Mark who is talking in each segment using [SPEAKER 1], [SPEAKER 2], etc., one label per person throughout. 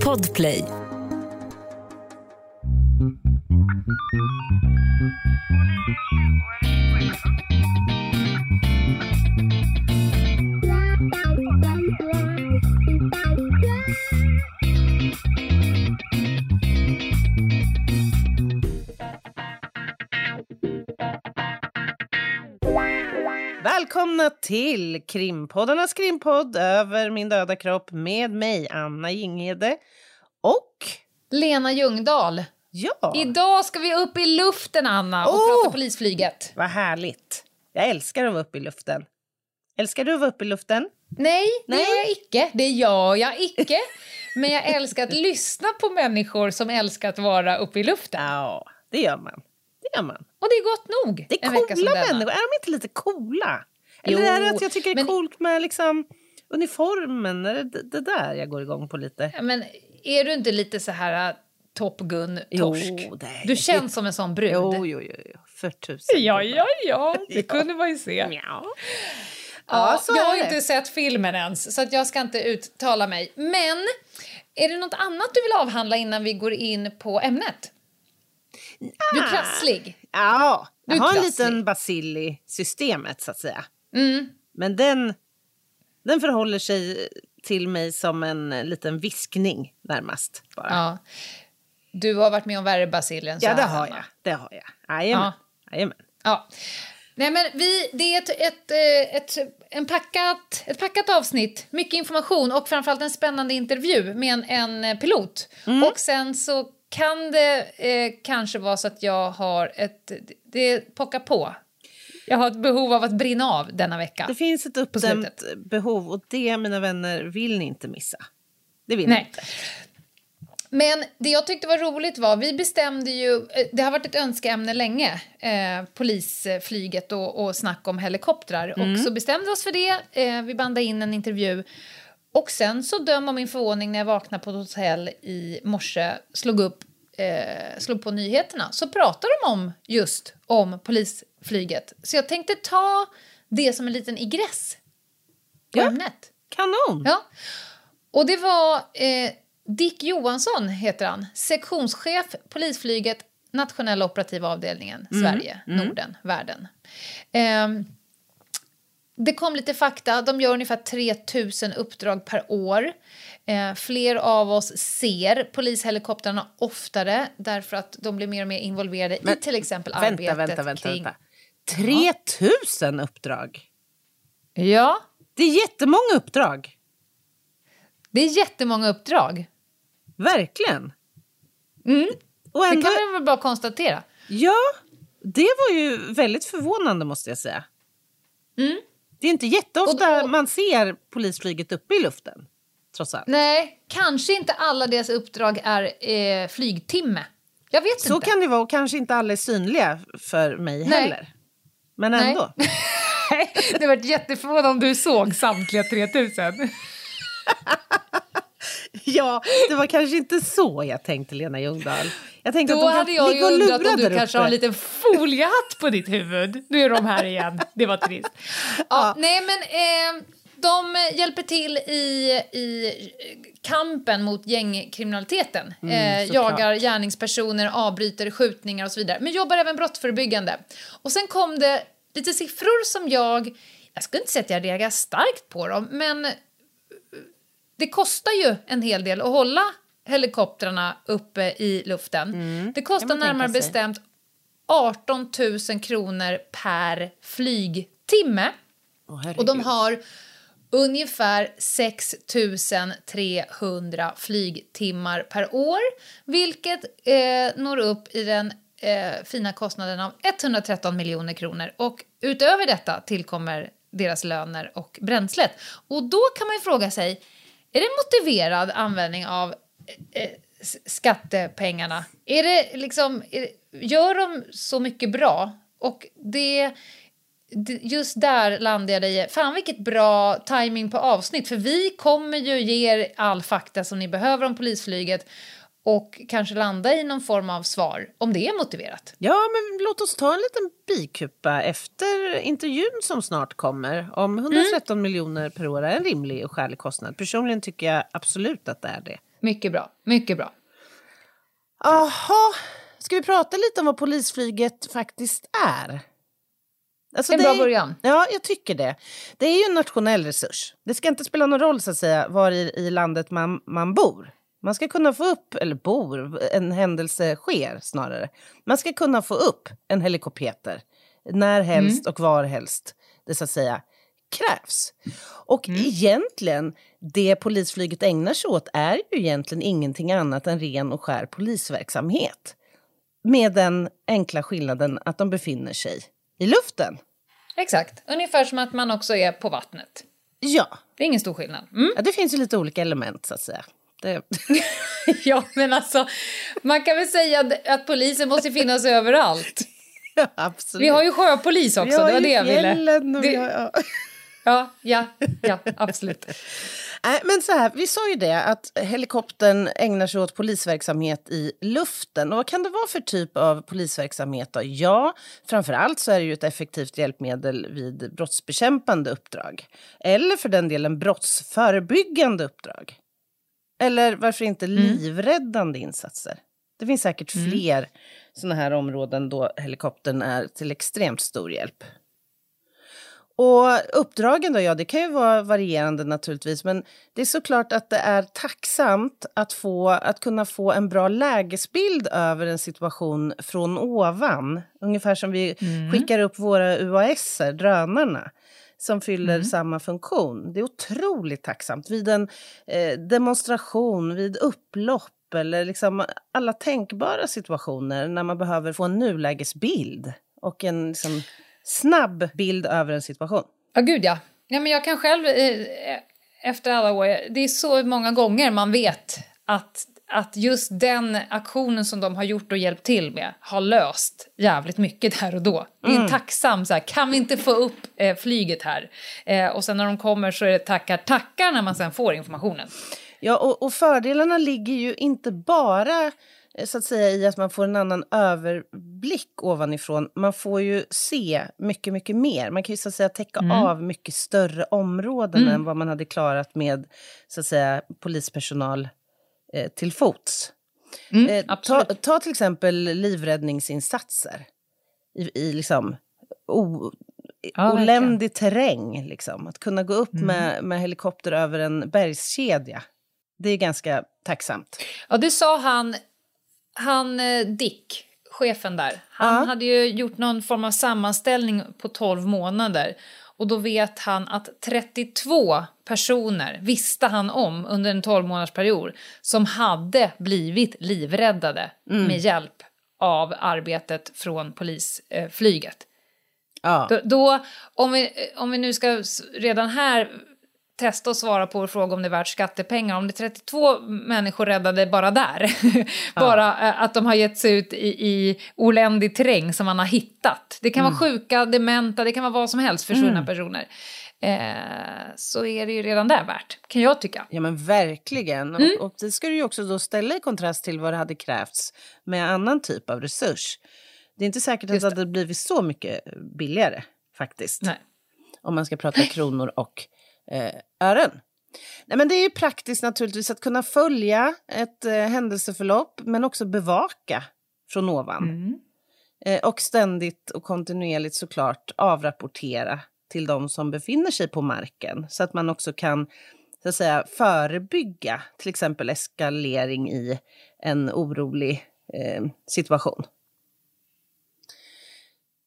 [SPEAKER 1] Podplay.
[SPEAKER 2] Till krimpoddarnas krimpodd över min döda kropp med mig, Anna Jinghede. Och
[SPEAKER 3] Lena Ljungdahl.
[SPEAKER 2] ja,
[SPEAKER 3] Idag ska vi upp i luften, Anna, och
[SPEAKER 2] Åh!
[SPEAKER 3] prata polisflyget.
[SPEAKER 2] vad härligt. Jag älskar att vara uppe i luften. Älskar du att vara uppe i luften?
[SPEAKER 3] Nej, det
[SPEAKER 2] Nej.
[SPEAKER 3] gör jag icke. Det gör jag icke. Men jag älskar att lyssna på människor som älskar att vara uppe i luften.
[SPEAKER 2] Ja, det gör man. Det gör man.
[SPEAKER 3] Och det är gott nog
[SPEAKER 2] Det är coola
[SPEAKER 3] denna.
[SPEAKER 2] människor. Är de inte lite coola? Eller
[SPEAKER 3] Jo,
[SPEAKER 2] är det att jag tycker det är
[SPEAKER 3] men-
[SPEAKER 2] coolt med liksom uniformen? Är det det där jag går igång på lite?
[SPEAKER 3] Ja, Men är du inte lite så här uh, Top Gun-torsk?
[SPEAKER 2] Jo, det är-
[SPEAKER 3] Du känns som en sån brud.
[SPEAKER 2] Jo, jo, jo, jo. för tusen.
[SPEAKER 3] Ja, ja, ja, det
[SPEAKER 2] Ja.
[SPEAKER 3] kunde man ju se.
[SPEAKER 2] Ja.
[SPEAKER 3] Ja,
[SPEAKER 2] Ja, så
[SPEAKER 3] jag har
[SPEAKER 2] det.
[SPEAKER 3] inte sett filmen ens, så att jag ska inte uttala mig. Men är det något annat du vill avhandla innan vi går in på ämnet? Du är krasslig.
[SPEAKER 2] Ja,
[SPEAKER 3] Du
[SPEAKER 2] jag
[SPEAKER 3] är
[SPEAKER 2] har en liten bacill i systemet så att säga.
[SPEAKER 3] Mm.
[SPEAKER 2] Men den, den förhåller sig till mig som en liten viskning närmast. Bara. Ja,
[SPEAKER 3] Ja. Du har varit med om värre baciller än så
[SPEAKER 2] det har jag. Det har jag. Jajamän. Jajamän.
[SPEAKER 3] Ja. Nej, men vi, det är ett, ett, ett, en packat, ett packat avsnitt, mycket information och framförallt en spännande intervju med en, en eh, pilot.
[SPEAKER 2] Mm.
[SPEAKER 3] Och sen så kan det eh, kanske vara så att jag har ett... Det pockar på. Jag har ett behov av att brinna av denna vecka.
[SPEAKER 2] Det finns ett uppdämt behov och det, mina vänner, vill ni inte missa. Det vill
[SPEAKER 3] Nej.
[SPEAKER 2] inte.
[SPEAKER 3] Men det jag tyckte var roligt var, vi bestämde ju, eh, det har varit ett önskeämne länge, eh, polisflyget och, och snack om helikoptrar. Och så bestämde vi oss för det, eh, vi bandade in en intervju. Och sen så döm om min förvåning när jag vaknade på ett hotell i morse, slog upp, eh, slog på nyheterna, så pratar de om just om polisflyget. Så jag tänkte ta det som en liten igress på
[SPEAKER 2] Ja.
[SPEAKER 3] ämnet.
[SPEAKER 2] Kanon!
[SPEAKER 3] Ja. Och det var eh, Dick Johansson, heter han. Sektionschef, polisflyget, nationella operativa avdelningen, Sverige, Norden, världen. Ehm, det kom lite fakta. De gör ungefär 3000 uppdrag per år. Eh, fler av oss ser polishelikoptrarna oftare därför att de blir mer och mer involverade
[SPEAKER 2] Men
[SPEAKER 3] i till exempel
[SPEAKER 2] Vänta,
[SPEAKER 3] arbetet
[SPEAKER 2] vänta, vänta.
[SPEAKER 3] kring...
[SPEAKER 2] vänta. 3000 uppdrag!
[SPEAKER 3] Ja,
[SPEAKER 2] Det är jättemånga uppdrag.
[SPEAKER 3] det är jättemånga uppdrag.
[SPEAKER 2] Verkligen.
[SPEAKER 3] Mm.
[SPEAKER 2] Och
[SPEAKER 3] Det
[SPEAKER 2] ändå,
[SPEAKER 3] kan man väl bara konstatera.
[SPEAKER 2] Ja, det var ju väldigt förvånande måste jag säga.
[SPEAKER 3] Mm.
[SPEAKER 2] Det är inte jätteofta
[SPEAKER 3] då-
[SPEAKER 2] man ser polisflyget uppe i luften. Trots allt.
[SPEAKER 3] Nej, kanske inte alla deras uppdrag är eh, flygtimme. Jag vet
[SPEAKER 2] Så
[SPEAKER 3] inte.
[SPEAKER 2] kan det vara och kanske inte alla är synliga för mig
[SPEAKER 3] Nej.
[SPEAKER 2] heller. Men
[SPEAKER 3] Nej.
[SPEAKER 2] ändå.
[SPEAKER 3] det var jätteförvånande om du såg samtliga 3000.
[SPEAKER 2] Ja, det var kanske inte så jag tänkte Lena Ljungdahl. Jag tänkte
[SPEAKER 3] Då
[SPEAKER 2] att de
[SPEAKER 3] hade jag ju undrat om du kanske har en liten foliehatt på ditt huvud. Nu är de här igen. Det var trist. Ja, nej, men eh, de hjälper till i, i kampen mot gängkriminaliteten. eh,
[SPEAKER 2] Mm, såklart.
[SPEAKER 3] jagar gärningspersoner, avbryter skjutningar och så vidare. Men jobbar även brottsförebyggande. Och sen kom det lite siffror som jag... Jag skulle inte säga att jag reagerar starkt på dem, men det kostar ju en hel del att hålla helikoptrarna uppe i luften. det
[SPEAKER 2] kan
[SPEAKER 3] kostar närmare bestämt 18 000 kronor per flygtimme.
[SPEAKER 2] Herregud.
[SPEAKER 3] Och de har ungefär 6 300 flygtimmar per år vilket eh, når upp i den eh, fina kostnaden av 113 miljoner kronor. Och utöver detta tillkommer deras löner och bränslet. Och då kan man ju fråga sig, är det motiverad användning av eh, eh skattepengarna? Är det liksom, är, gör de så mycket bra? Och det, det, just där landade jag i, fan vilket bra timing på avsnitt, för vi kommer ju ge er all fakta som ni behöver om polisflyget och kanske landa i någon form av svar om det är motiverat.
[SPEAKER 2] Ja, men låt oss ta en liten bikupa efter intervjun som snart kommer. Om 113 mm. miljoner per år är en rimlig och skälig kostnad. Personligen tycker jag absolut att det är det.
[SPEAKER 3] Mycket bra, mycket bra.
[SPEAKER 2] Jaha, ska vi prata lite om vad polisflyget faktiskt är?
[SPEAKER 3] Alltså en bra är, början.
[SPEAKER 2] Ja, jag tycker det. Det är ju en nationell resurs. Det ska inte spela någon roll så att säga var i, i landet man, man bor. Man ska kunna få upp, eller bor, en händelse sker snarare. Man ska kunna få upp en helikopter när helst mm. och var helst det så att säga krävs. Och mm. egentligen, det polisflyget ägnar sig åt är ju egentligen ingenting annat än ren och skär polisverksamhet. Med den enkla skillnaden att de befinner sig i luften.
[SPEAKER 3] Exakt, ungefär som att man också är på vattnet.
[SPEAKER 2] Ja.
[SPEAKER 3] Det är ingen stor skillnad. Mm.
[SPEAKER 2] Ja, det finns ju lite olika element så att säga. Det...
[SPEAKER 3] ja, men alltså, man kan väl säga att polisen måste finnas överallt.
[SPEAKER 2] Ja, absolut.
[SPEAKER 3] Vi har ju sjöpolis också, det var det jag ville.
[SPEAKER 2] Det... Har, ja.
[SPEAKER 3] ja, ja, ja, absolut.
[SPEAKER 2] Nej, men så här, vi sa ju det att helikoptern ägnar sig åt polisverksamhet i luften. Och vad kan det vara för typ av polisverksamhet? Då? Ja, framför allt så är det ju ett effektivt hjälpmedel vid brottsbekämpande uppdrag. Eller för den delen brottsförebyggande uppdrag. Eller varför inte mm. livräddande insatser? Det finns säkert mm. fler sådana här områden då helikoptern är till extremt stor hjälp. Och uppdragen då, ja det kan ju vara varierande naturligtvis, men det är såklart att det är tacksamt att, få, att kunna få en bra lägesbild över en situation från ovan. Ungefär som vi mm. skickar upp våra UAS, drönarna som fyller mm. samma funktion. Det är otroligt tacksamt vid en eh, demonstration, vid upplopp eller liksom alla tänkbara situationer när man behöver få en nulägesbild och en liksom, snabb bild över en situation.
[SPEAKER 3] Ja, gud ja. ja men jag kan själv, eh, efter alla år, det är så många gånger man vet att att just den aktionen som de har gjort och hjälpt till med har löst jävligt mycket där och då. Det är mm. tacksam så här, kan vi inte få upp eh, flyget här? Eh, och sen när de kommer så är det tackar tackar när man sen får informationen.
[SPEAKER 2] Ja, och, och fördelarna ligger ju inte bara eh, så att säga i att man får en annan överblick ovanifrån. Man får ju se mycket, mycket mer. Man kan ju så att säga täcka mm. av mycket större områden mm. än vad man hade klarat med så att säga polispersonal eh, till fots. Mm, eh, ta, ta, till exempel livräddningsinsatser i, i liksom o, ja, oländig terräng. Liksom. Att kunna gå upp mm. med, med helikopter över en bergskedja. Det är ganska tacksamt.
[SPEAKER 3] Ja, det sa han, han eh, Dick, chefen där. Han ja. hade ju gjort någon form av sammanställning på 12 månader och då vet han att 32 personer visste han om under en 12 månaders period som hade blivit livräddade mm. med hjälp av arbetet från polisflyget. Ja. Då, då, om, vi, om vi nu ska redan här testa att svara på vår fråga om det är värt skattepengar. Om det är 32 människor räddade bara där, bara ja. att de har gett sig ut i, i oländig terräng som man har hittat. Det kan mm. vara sjuka, dementa, det kan vara vad som helst, försvunna mm. personer. Eh, så är det ju redan där värt, kan jag tycka.
[SPEAKER 2] Ja men verkligen. Mm. Och, och det ska du ju också då ställa i kontrast till vad det hade krävts med annan typ av resurs. Det är inte säkert att det hade blivit så mycket billigare faktiskt. Nej. Om man ska prata kronor och eh, ören. Nej, men det är praktiskt naturligtvis att kunna följa ett eh, händelseförlopp men också bevaka från ovan. Mm. Eh, och ständigt och kontinuerligt såklart avrapportera till de som befinner sig på marken så att man också kan så att säga, förebygga till exempel eskalering i en orolig eh, situation.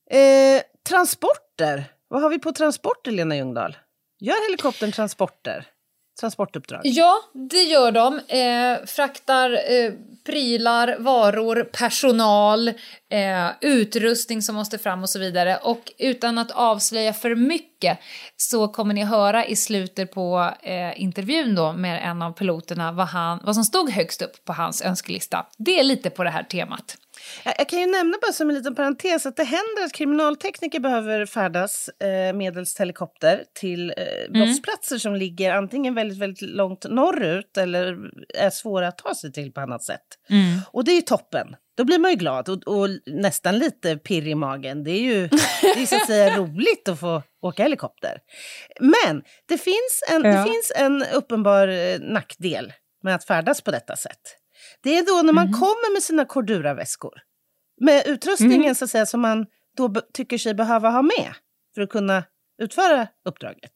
[SPEAKER 2] Eh, transporter. Vad har vi på transporter, Lena Ljungdahl? Gör helikoptern transporter? Transportuppdrag?
[SPEAKER 3] Ja, det gör de. Eh, fraktar eh, prylar, varor, personal, eh, utrustning som måste fram och så vidare. Och utan att avslöja för mycket så kommer ni höra i slutet på eh, intervjun då med en av piloterna vad, han, vad som stod högst upp på hans önskelista. Det är lite på det här temat.
[SPEAKER 2] Jag kan ju nämna bara som en liten parentes att det händer att kriminaltekniker behöver färdas eh, medelst helikopter till eh, mm. brottsplatser mm. som ligger antingen väldigt, väldigt långt norrut eller är svåra att ta sig till på annat sätt. Mm. Och det är ju toppen. Då blir man ju glad och, och nästan lite pirr i magen. Det är ju det är så att säga roligt att få åka helikopter. Men det finns en, ja. det finns en uppenbar eh, nackdel med att färdas på detta sätt. Det är då när man mm. kommer med sina Cordura-väskor. Med utrustningen mm. så att säga, som man då tycker sig behöva ha med för att kunna utföra uppdraget.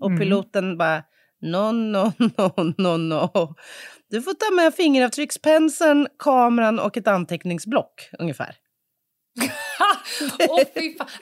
[SPEAKER 2] Och mm. piloten bara no, no, no, no, no. Du får ta med fingeravtryckspenseln, kameran och ett anteckningsblock ungefär.
[SPEAKER 3] oh,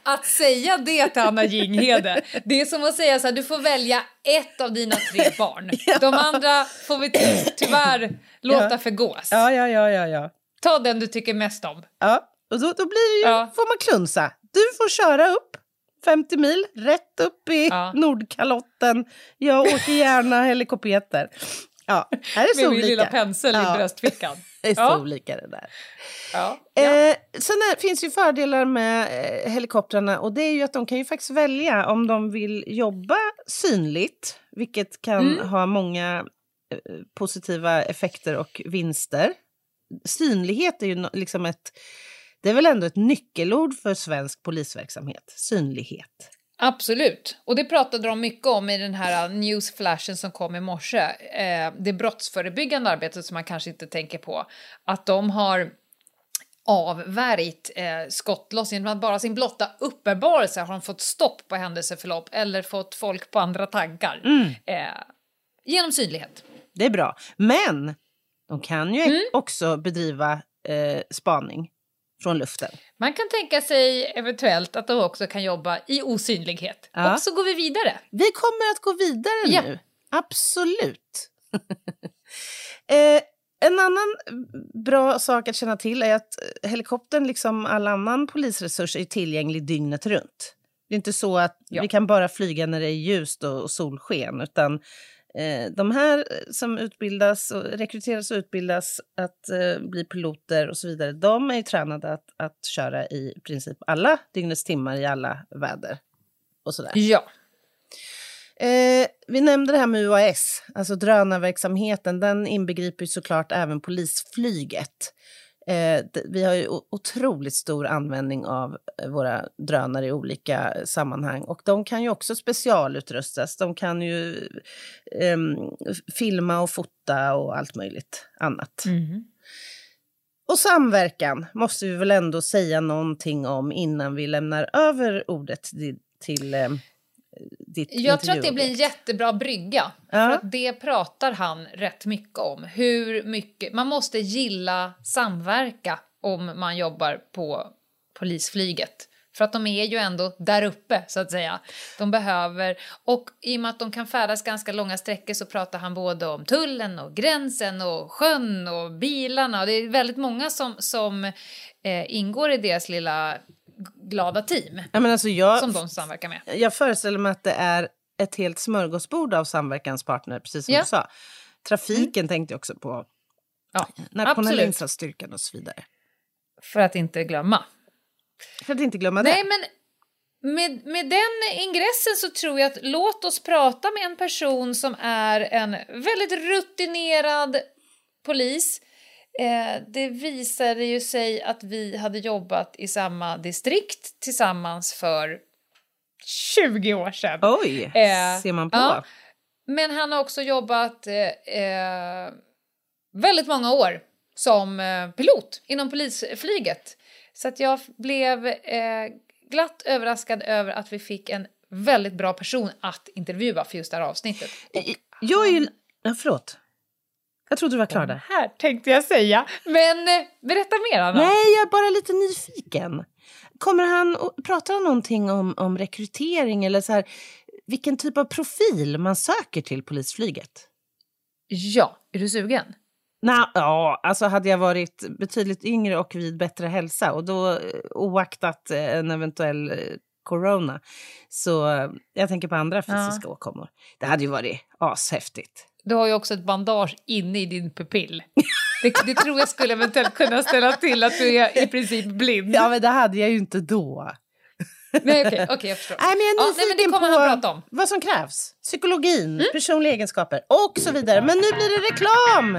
[SPEAKER 3] att säga det till Anna Jinghede, det är som att säga så här, du får välja ett av dina tre barn. ja. De andra får vi tyvärr låta ja. förgås.
[SPEAKER 2] Ja, ja, ja, ja, ja.
[SPEAKER 3] Ta den du tycker mest om.
[SPEAKER 2] Ja, och då, då blir det ju, ja. får man klunsa. Du får köra upp 50 mil, rätt upp i ja. Nordkalotten. Jag åker gärna helikopter. Ja, är så
[SPEAKER 3] Med
[SPEAKER 2] olika.
[SPEAKER 3] min lilla pensel i bröstfickan.
[SPEAKER 2] Är så ja. olika det där. Ja. Eh, sen är, finns ju fördelar med eh, helikoptrarna och det är ju att de kan ju faktiskt välja om de vill jobba synligt, vilket kan mm. ha många eh, positiva effekter och vinster. Synlighet är ju liksom ett det är väl ändå ett nyckelord för svensk polisverksamhet, synlighet.
[SPEAKER 3] Absolut, och det pratade de mycket om i den här newsflashen som kom i morse. Eh, det brottsförebyggande arbetet som man kanske inte tänker på. Att de har avvärjt eh, skottloss genom att bara sin blotta uppenbarelse har de fått stopp på händelseförlopp eller fått folk på andra tankar. Mm. Eh, genom synlighet.
[SPEAKER 2] Det är bra. Men de kan ju mm. också bedriva eh, spaning från luften.
[SPEAKER 3] Man kan tänka sig eventuellt att de också kan jobba i osynlighet. Ja. Och så går vi vidare.
[SPEAKER 2] Vi kommer att gå vidare ja. nu. Absolut. eh, en annan bra sak att känna till är att helikoptern, liksom all annan polisresurs, är tillgänglig dygnet runt. Det är inte så att ja. vi kan bara flyga när det är ljust och solsken, utan Eh, de här eh, som utbildas och rekryteras och utbildas att eh, bli piloter och så vidare, de är ju tränade att, att köra i princip alla dygnets timmar i alla väder. Och sådär.
[SPEAKER 3] Ja.
[SPEAKER 2] Eh, vi nämnde det här med UAS, alltså drönarverksamheten. Den inbegriper såklart även polisflyget. Eh, vi har ju otroligt stor användning av eh, våra drönare i olika sammanhang och de kan ju också specialutrustas. De kan ju eh, filma och fota och allt möjligt annat. Mm. Och samverkan måste vi väl ändå säga någonting om innan vi lämnar över ordet till, till eh, ditt
[SPEAKER 3] Jag tror att det blir en jättebra brygga. Ja. För att det pratar han rätt mycket om. Hur mycket, man måste gilla samverka om man jobbar på polisflyget. För att de är ju ändå där uppe, så att säga. De behöver... Och i och med att de kan färdas ganska långa sträckor så pratar han både om tullen och gränsen och sjön och bilarna. det är väldigt många som, som eh, ingår i deras lilla glada team
[SPEAKER 2] ja, men alltså jag,
[SPEAKER 3] som de samverkar med.
[SPEAKER 2] Jag föreställer mig att det är ett helt smörgåsbord av samverkanspartner, precis som ja. du sa. Trafiken mm. tänkte jag också på. Ja, Nationella insatsstyrkan och så vidare.
[SPEAKER 3] För att inte glömma.
[SPEAKER 2] För att inte glömma
[SPEAKER 3] Nej, det. Men med, med den ingressen så tror jag att låt oss prata med en person som är en väldigt rutinerad polis Eh, det visade ju sig att vi hade jobbat i samma distrikt tillsammans för 20 år sedan.
[SPEAKER 2] Oj, eh, ser man på. Ja,
[SPEAKER 3] men han har också jobbat eh, eh väldigt många år som eh, pilot inom polisflyget. Så att jag blev glatt överraskad över att vi fick en väldigt bra person att intervjua för just det här avsnittet.
[SPEAKER 2] Jag är ju... Ja, förlåt. Jag trodde du var klar där.
[SPEAKER 3] här tänkte jag säga. Men eh, berätta mer, Anna.
[SPEAKER 2] Nej, jag är bara lite nyfiken. Kommer han, pratar han någonting om, om rekrytering eller så här, vilken typ av profil man söker till polisflyget?
[SPEAKER 3] Ja, är du sugen?
[SPEAKER 2] Nå, ja, alltså hade jag varit betydligt yngre och vid bättre hälsa och då eh, oaktat eh, en eventuell corona. Så jag tänker på andra fysiska ja. åkommor. Det hade ju varit ashäftigt.
[SPEAKER 3] Du har ju också ett bandage inne i din pupill. Det, det, tror jag skulle eventuellt kunna ställa till att du är i princip blind.
[SPEAKER 2] Ja, men det hade jag ju inte då.
[SPEAKER 3] Nej, okej, okay, okay, jag förstår.
[SPEAKER 2] Nej, men jag är ja, nej, men det kommer han prata om. vad som krävs. Psykologin, mm. personliga egenskaper och så vidare. Men nu blir det reklam!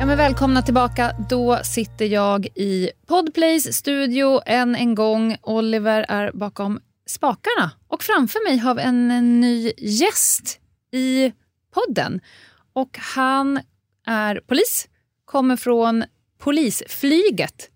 [SPEAKER 3] Ja, men välkomna tillbaka. Då sitter jag i Podplays studio än en gång. Oliver är bakom spakarna. Och framför mig har vi en, en ny gäst i podden. Och han är polis, kommer från polisflyget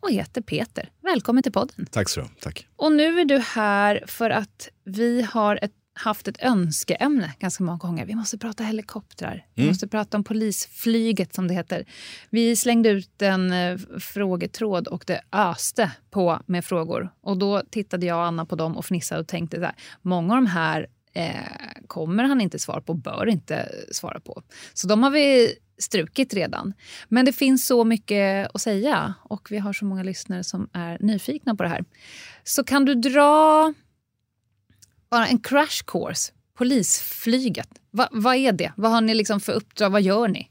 [SPEAKER 3] och heter Peter. Välkommen till podden.
[SPEAKER 4] Tack så Tack.
[SPEAKER 3] Och nu är du här för att vi har ett, haft ett önskeämne ganska många gånger. Vi måste prata helikoptrar. Mm. Vi måste prata om polisflyget som det heter. Vi slängde ut en eh, frågetråd och det öste på med frågor. Och då tittade jag och Anna på dem och fnissade och tänkte så här, många av de här eh, kommer han inte svara på, bör inte svara på. Så de har vi strukit redan. Men det finns så mycket att säga och vi har så många lyssnare som är nyfikna på det här. Så kan du dra bara en crash course, polisflyget. Va, vad är det? Vad har ni liksom för uppdrag? Vad gör ni?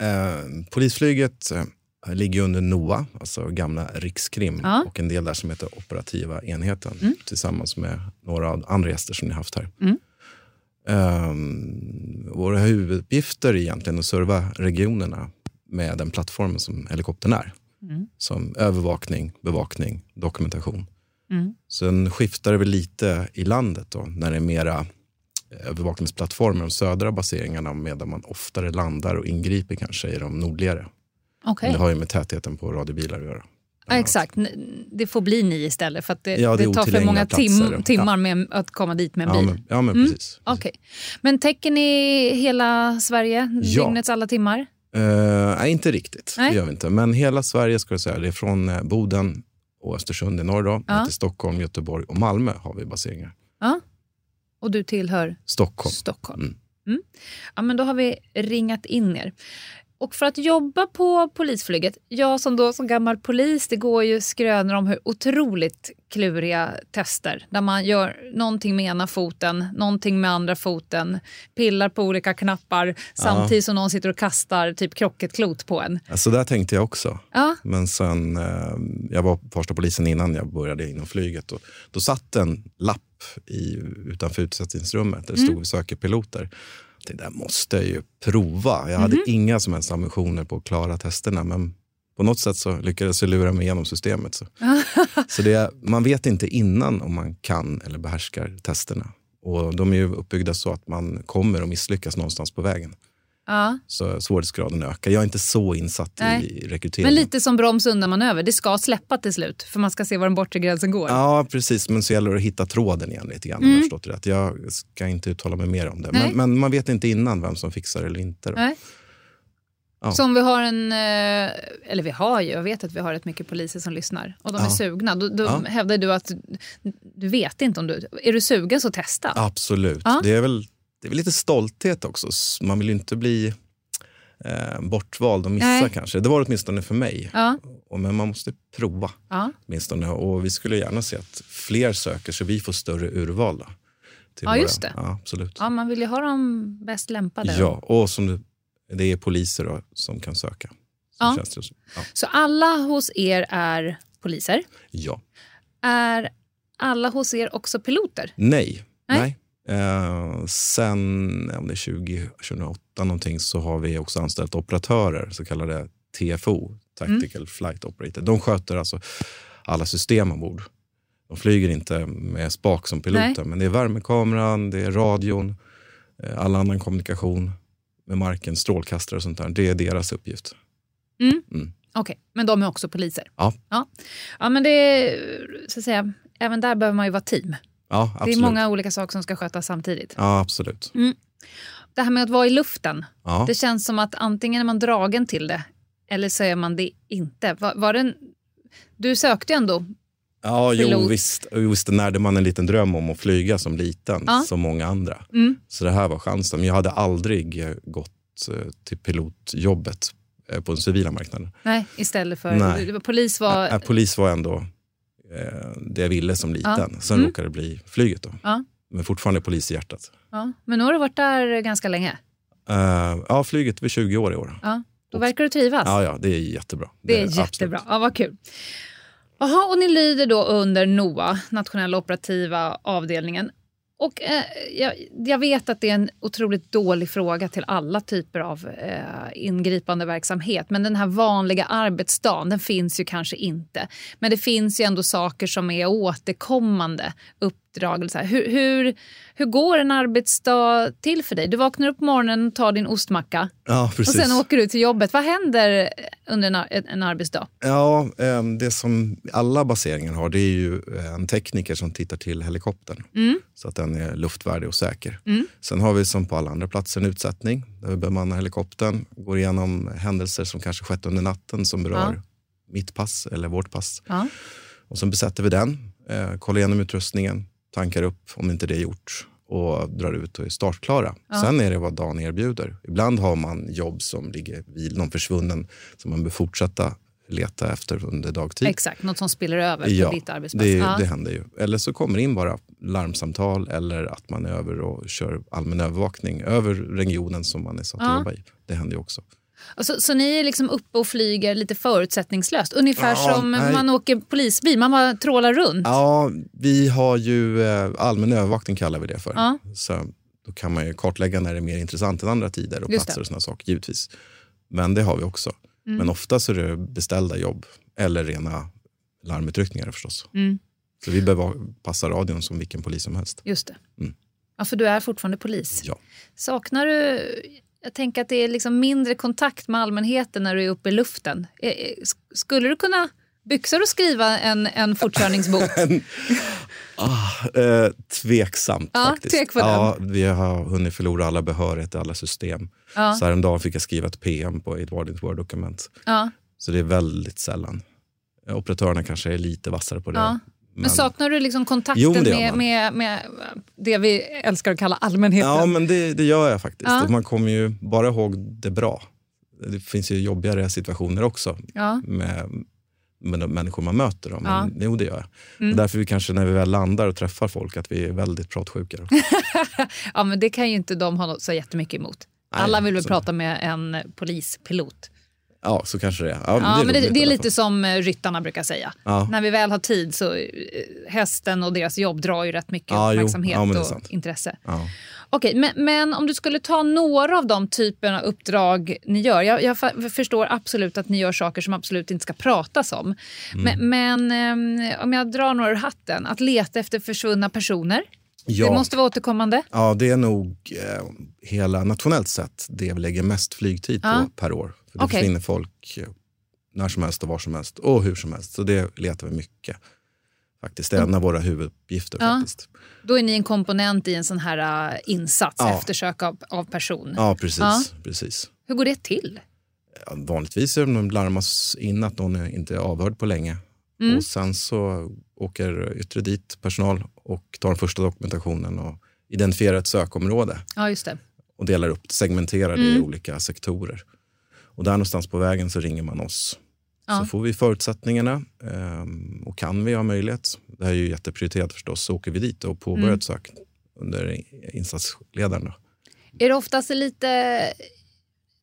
[SPEAKER 4] Eh, polisflyget eh, ligger under NOA, alltså gamla Rikskrim ja. och en del där som heter operativa enheten mm. tillsammans med några andra gäster som ni haft här. Mm. Um, våra huvuduppgifter är egentligen att serva regionerna med den plattformen som helikoptern är. Mm. Som övervakning, bevakning, dokumentation. Mm. Sen skiftar det väl lite i landet då, när det är mera övervakningsplattformar, de södra baseringarna medan man oftare landar och ingriper kanske i de nordligare.
[SPEAKER 3] Okay.
[SPEAKER 4] Det har ju med tätheten på radiobilar att göra.
[SPEAKER 3] Ja, exakt, det får bli ni istället för att det, ja, det, det tar för många tim timmar med att komma dit med en bil.
[SPEAKER 4] Ja, men, ja, men mm. precis.
[SPEAKER 3] Okay. Men täcker ni hela Sverige, ja. dygnets alla timmar?
[SPEAKER 4] Uh, nej, inte riktigt. Nej. Det gör vi inte. Men hela Sverige ska jag säga. Det är från eh, Boden och Östersund i norr då, ja. till Stockholm, Göteborg och Malmö har vi baseringar.
[SPEAKER 3] Ja. Och du tillhör?
[SPEAKER 4] Stockholm.
[SPEAKER 3] Stockholm. Mm. Mm. Ja, men då har vi ringat in er. Och för att jobba på polisflyget, jag som då som gammal polis, det går ju skrönor om hur otroligt kluriga tester där man gör någonting med ena foten, någonting med andra foten, pillar på olika knappar samtidigt som någon sitter och kastar typ krocketklot på en.
[SPEAKER 4] Så där tänkte jag också.
[SPEAKER 3] Ja.
[SPEAKER 4] Men sen, eh, jag var första polisen innan jag började inom flyget och då satt en lapp i, utanför utsättningsrummet där det stod mm. söker piloter det där måste jag ju prova. Jag mm. hade mhm. inga som helst ambitioner på att klara testerna. Men på något sätt så lyckades jag lura mig igenom systemet. Så, så det, man vet inte innan om man kan eller behärskar testerna. Och De är ju uppbyggda så att man kommer att misslyckas någonstans på vägen.
[SPEAKER 3] Ja.
[SPEAKER 4] Så svårighetsgraden ökar. Jag är inte så insatt Nej. i rekryteringen.
[SPEAKER 3] Men lite som broms undan manöver. Det ska släppa till slut för man ska se var den bortre gränsen går.
[SPEAKER 4] Ja, precis. Men så gäller det att hitta tråden igen lite grann. Mm. Jag, rätt. jag ska inte uttala mig mer om det. Men, men, man vet inte innan vem som fixar eller inte. Då.
[SPEAKER 3] Nej. Ja. Som vi har en, eh, eller vi har ju, jag vet att vi har rätt mycket poliser som lyssnar och de ja. är sugna. Då, då ja. hävdar du att du vet inte om du, är du sugen så testa.
[SPEAKER 4] Absolut. Det är väl det är väl lite stolthet också. Man vill ju inte bli eh, bortvald och missa Nej. kanske. Det var det åtminstone för mig.
[SPEAKER 3] Ja.
[SPEAKER 4] Men man måste prova
[SPEAKER 3] ja.
[SPEAKER 4] åtminstone. Och vi skulle gärna se att fler söker så vi får större urval. Då,
[SPEAKER 3] ja, våra, just det.
[SPEAKER 4] Ja, absolut.
[SPEAKER 3] Ja, man vill ju ha de bäst lämpade.
[SPEAKER 4] Ja, och som det, det är poliser då, som kan söka.
[SPEAKER 3] Ja. Det, ja. Så alla hos er är poliser?
[SPEAKER 4] Ja.
[SPEAKER 3] Är alla hos er också piloter?
[SPEAKER 4] Nej. Nej. Nej. Eh, sen, om det är 20, 2008 någonting, så har vi också anställt operatörer, så kallade TFO, Tactical mm. Flight Operator. De sköter alltså alla system ombord. De flyger inte med spak som piloter, men det är värmekameran, det är radion, eh, all annan kommunikation med marken, strålkastare och sånt där. Det är deras uppgift.
[SPEAKER 3] Mm. Mm. Okej, okay. men de är också poliser?
[SPEAKER 4] Ja.
[SPEAKER 3] Ja, ja men det är, så att säga, även där behöver man ju vara team.
[SPEAKER 4] Ja,
[SPEAKER 3] det är många olika saker som ska skötas samtidigt.
[SPEAKER 4] Ja, absolut.
[SPEAKER 3] Mm. Det här med att vara i luften. Ja. Det känns som att antingen är man dragen till det eller så är man det inte. Var, var det en, du sökte ju ändå
[SPEAKER 4] Ja, jo,
[SPEAKER 3] pilot.
[SPEAKER 4] visst. Jo, visst närde man en liten dröm om att flyga som liten,
[SPEAKER 3] Ja.
[SPEAKER 4] som många andra.
[SPEAKER 3] Mm.
[SPEAKER 4] Så det här var chansen. Men jag hade aldrig eh, gått eh, till pilotjobbet eh, på den civila marknaden.
[SPEAKER 3] Nej, istället för...
[SPEAKER 4] Nej.
[SPEAKER 3] Polis var...
[SPEAKER 4] Äh, polis var ändå det jag ville som liten. Sen
[SPEAKER 3] Mm.
[SPEAKER 4] råkade det bli flyget. Då.
[SPEAKER 3] Ja.
[SPEAKER 4] Men fortfarande polis i hjärtat.
[SPEAKER 3] Ja. Men nu har du varit där ganska länge.
[SPEAKER 4] Eh, ja, flyget var 20 år i år.
[SPEAKER 3] Ja. Då verkar du trivas.
[SPEAKER 4] Ja, ja, det är jättebra.
[SPEAKER 3] Det är
[SPEAKER 4] absolut.
[SPEAKER 3] jättebra. Ja, vad kul. Jaha, och ni lyder då under NOA, nationella operativa avdelningen. Och eh, jag, jag vet att det är en otroligt dålig fråga till alla typer av eh, ingripande verksamhet. Men den här vanliga arbetsdagen, den finns ju kanske inte. Men det finns ju ändå saker som är återkommande upp här. Hur, hur, hur går en arbetsdag till för dig? Du vaknar upp på morgonen, tar din ostmacka
[SPEAKER 4] Ja,
[SPEAKER 3] och sen åker du till jobbet. Vad händer under en, en arbetsdag?
[SPEAKER 4] Ja, eh, det som alla baseringar har det är ju eh, en tekniker som tittar till helikoptern
[SPEAKER 3] Mm.
[SPEAKER 4] så att den är luftvärdig och säker. Sen har vi som på alla andra platser en utsättning där vi bemannar helikoptern, går igenom händelser som kanske skett under natten som berör mitt pass eller vårt pass.
[SPEAKER 3] Ja.
[SPEAKER 4] Och sen besätter vi den, eh, kollar igenom utrustningen, tankar upp om inte det är gjort och drar ut och är startklara. Sen är det vad dagen erbjuder. Ibland har man jobb som ligger vid någon försvunnen som man bör fortsätta leta efter under dagtid.
[SPEAKER 3] Exakt, något som spiller över
[SPEAKER 4] Ja,
[SPEAKER 3] på ditt arbetsplats.
[SPEAKER 4] det,
[SPEAKER 3] ja.
[SPEAKER 4] det händer ju. Eller så kommer det in bara larmsamtal eller att man är över och kör allmän övervakning över regionen som man är satt att
[SPEAKER 3] Ja.
[SPEAKER 4] jobba i. Det händer ju också.
[SPEAKER 3] Så, så ni är liksom uppe och flyger lite förutsättningslöst? Ungefär
[SPEAKER 4] Ja,
[SPEAKER 3] som
[SPEAKER 4] nej.
[SPEAKER 3] man åker polisbil, man bara trålar runt?
[SPEAKER 4] Ja, vi har ju eh, allmän övervakning kallar vi det för.
[SPEAKER 3] Ja.
[SPEAKER 4] Så då kan man ju kartlägga när det är mer intressant än andra tider och
[SPEAKER 3] Just
[SPEAKER 4] platser och sådana saker givetvis. Men det har vi också.
[SPEAKER 3] Mm.
[SPEAKER 4] Men ofta så är det beställda jobb eller rena larmutryckningar förstås.
[SPEAKER 3] Mm.
[SPEAKER 4] Så vi behöver passa radion som vilken polis som helst.
[SPEAKER 3] Just det.
[SPEAKER 4] Mm.
[SPEAKER 3] Ja, för du är fortfarande polis.
[SPEAKER 4] Ja.
[SPEAKER 3] Saknar du... Jag tänker att det är liksom mindre kontakt med allmänheten när du är uppe i luften. Eh, eh, sk- Skulle du kunna byxa och skriva en, en fortkörningsbok?
[SPEAKER 4] Ah, eh, tveksamt
[SPEAKER 3] Ja,
[SPEAKER 4] faktiskt.
[SPEAKER 3] tvek på den.
[SPEAKER 4] ja, vi har hunnit förlora alla behörigheter alla system.
[SPEAKER 3] Ja.
[SPEAKER 4] Så häromdagen fick jag skriva ett PM på ett vanligt Word-dokument.
[SPEAKER 3] ja.
[SPEAKER 4] Så det är väldigt sällan. Operatörerna kanske är lite vassare på det.
[SPEAKER 3] Ja. Men saknar du liksom kontakten
[SPEAKER 4] Jo,
[SPEAKER 3] med, med, med det vi älskar att kalla allmänheten?
[SPEAKER 4] Ja, men det, det gör jag faktiskt.
[SPEAKER 3] Ja.
[SPEAKER 4] Man kommer ju bara ihåg det bra. Det finns ju jobbigare situationer också
[SPEAKER 3] Ja.
[SPEAKER 4] med, med de människor man möter. Då. Men
[SPEAKER 3] Ja. Mm.
[SPEAKER 4] jo, det gör jag. Och därför vi kanske när vi väl landar och träffar folk att vi är väldigt pratsjuka.
[SPEAKER 3] Ja, men det kan ju inte de ha något så jättemycket emot.
[SPEAKER 4] Nej,
[SPEAKER 3] Alla vill väl
[SPEAKER 4] så-
[SPEAKER 3] prata med en polispilot.
[SPEAKER 4] Ja, så kanske det är.
[SPEAKER 3] Ja, men det,
[SPEAKER 4] roligt
[SPEAKER 3] det
[SPEAKER 4] i
[SPEAKER 3] är lite som eh, ryttarna brukar säga.
[SPEAKER 4] Ja.
[SPEAKER 3] När vi väl har tid så eh, hästen och deras jobb drar ju rätt mycket
[SPEAKER 4] Ja,
[SPEAKER 3] uppmärksamhet
[SPEAKER 4] Ja, men det är
[SPEAKER 3] och intresse.
[SPEAKER 4] Ja.
[SPEAKER 3] Okej, men, men om du skulle ta några av de typerna av uppdrag ni gör. Jag, jag förstår absolut att ni gör saker som absolut inte ska pratas om.
[SPEAKER 4] Mm.
[SPEAKER 3] Men, men ehm, om jag drar några ur hatten. Att leta efter försvunna personer.
[SPEAKER 4] Ja.
[SPEAKER 3] Det måste vara återkommande.
[SPEAKER 4] Ja, det är nog eh, hela nationellt sett det vi lägger mest flygtid på
[SPEAKER 3] Ja.
[SPEAKER 4] per år. För det
[SPEAKER 3] Okej.
[SPEAKER 4] försvinner folk eh, när som helst och var som helst och hur som helst. Så det letar vi mycket. Faktiskt. Det är en av våra huvuduppgifter.
[SPEAKER 3] Ja.
[SPEAKER 4] faktiskt.
[SPEAKER 3] Då är ni en komponent i en sån här äh, insats,
[SPEAKER 4] Ja.
[SPEAKER 3] eftersök av, av person.
[SPEAKER 4] Ja, precis.
[SPEAKER 3] Ja.
[SPEAKER 4] precis.
[SPEAKER 3] Hur går det till?
[SPEAKER 4] Vanligtvis är de larmas in att någon är inte är avhörd på länge.
[SPEAKER 3] Mm.
[SPEAKER 4] Och Sen så åker yttre dit personal och tar den första dokumentationen och identifierar ett sökområde.
[SPEAKER 3] Ja, just det.
[SPEAKER 4] och delar upp, segmenterar det i
[SPEAKER 3] Mm.
[SPEAKER 4] olika sektorer. Och där någonstans på vägen så ringer man oss.
[SPEAKER 3] Ja.
[SPEAKER 4] Så får vi förutsättningarna ehm, och kan vi ha möjlighet, det här är ju jätteprioriterat förstås, så åker vi dit och påbörjar
[SPEAKER 3] Mm.
[SPEAKER 4] ett sök under insatsledaren.
[SPEAKER 3] Är det oftast lite...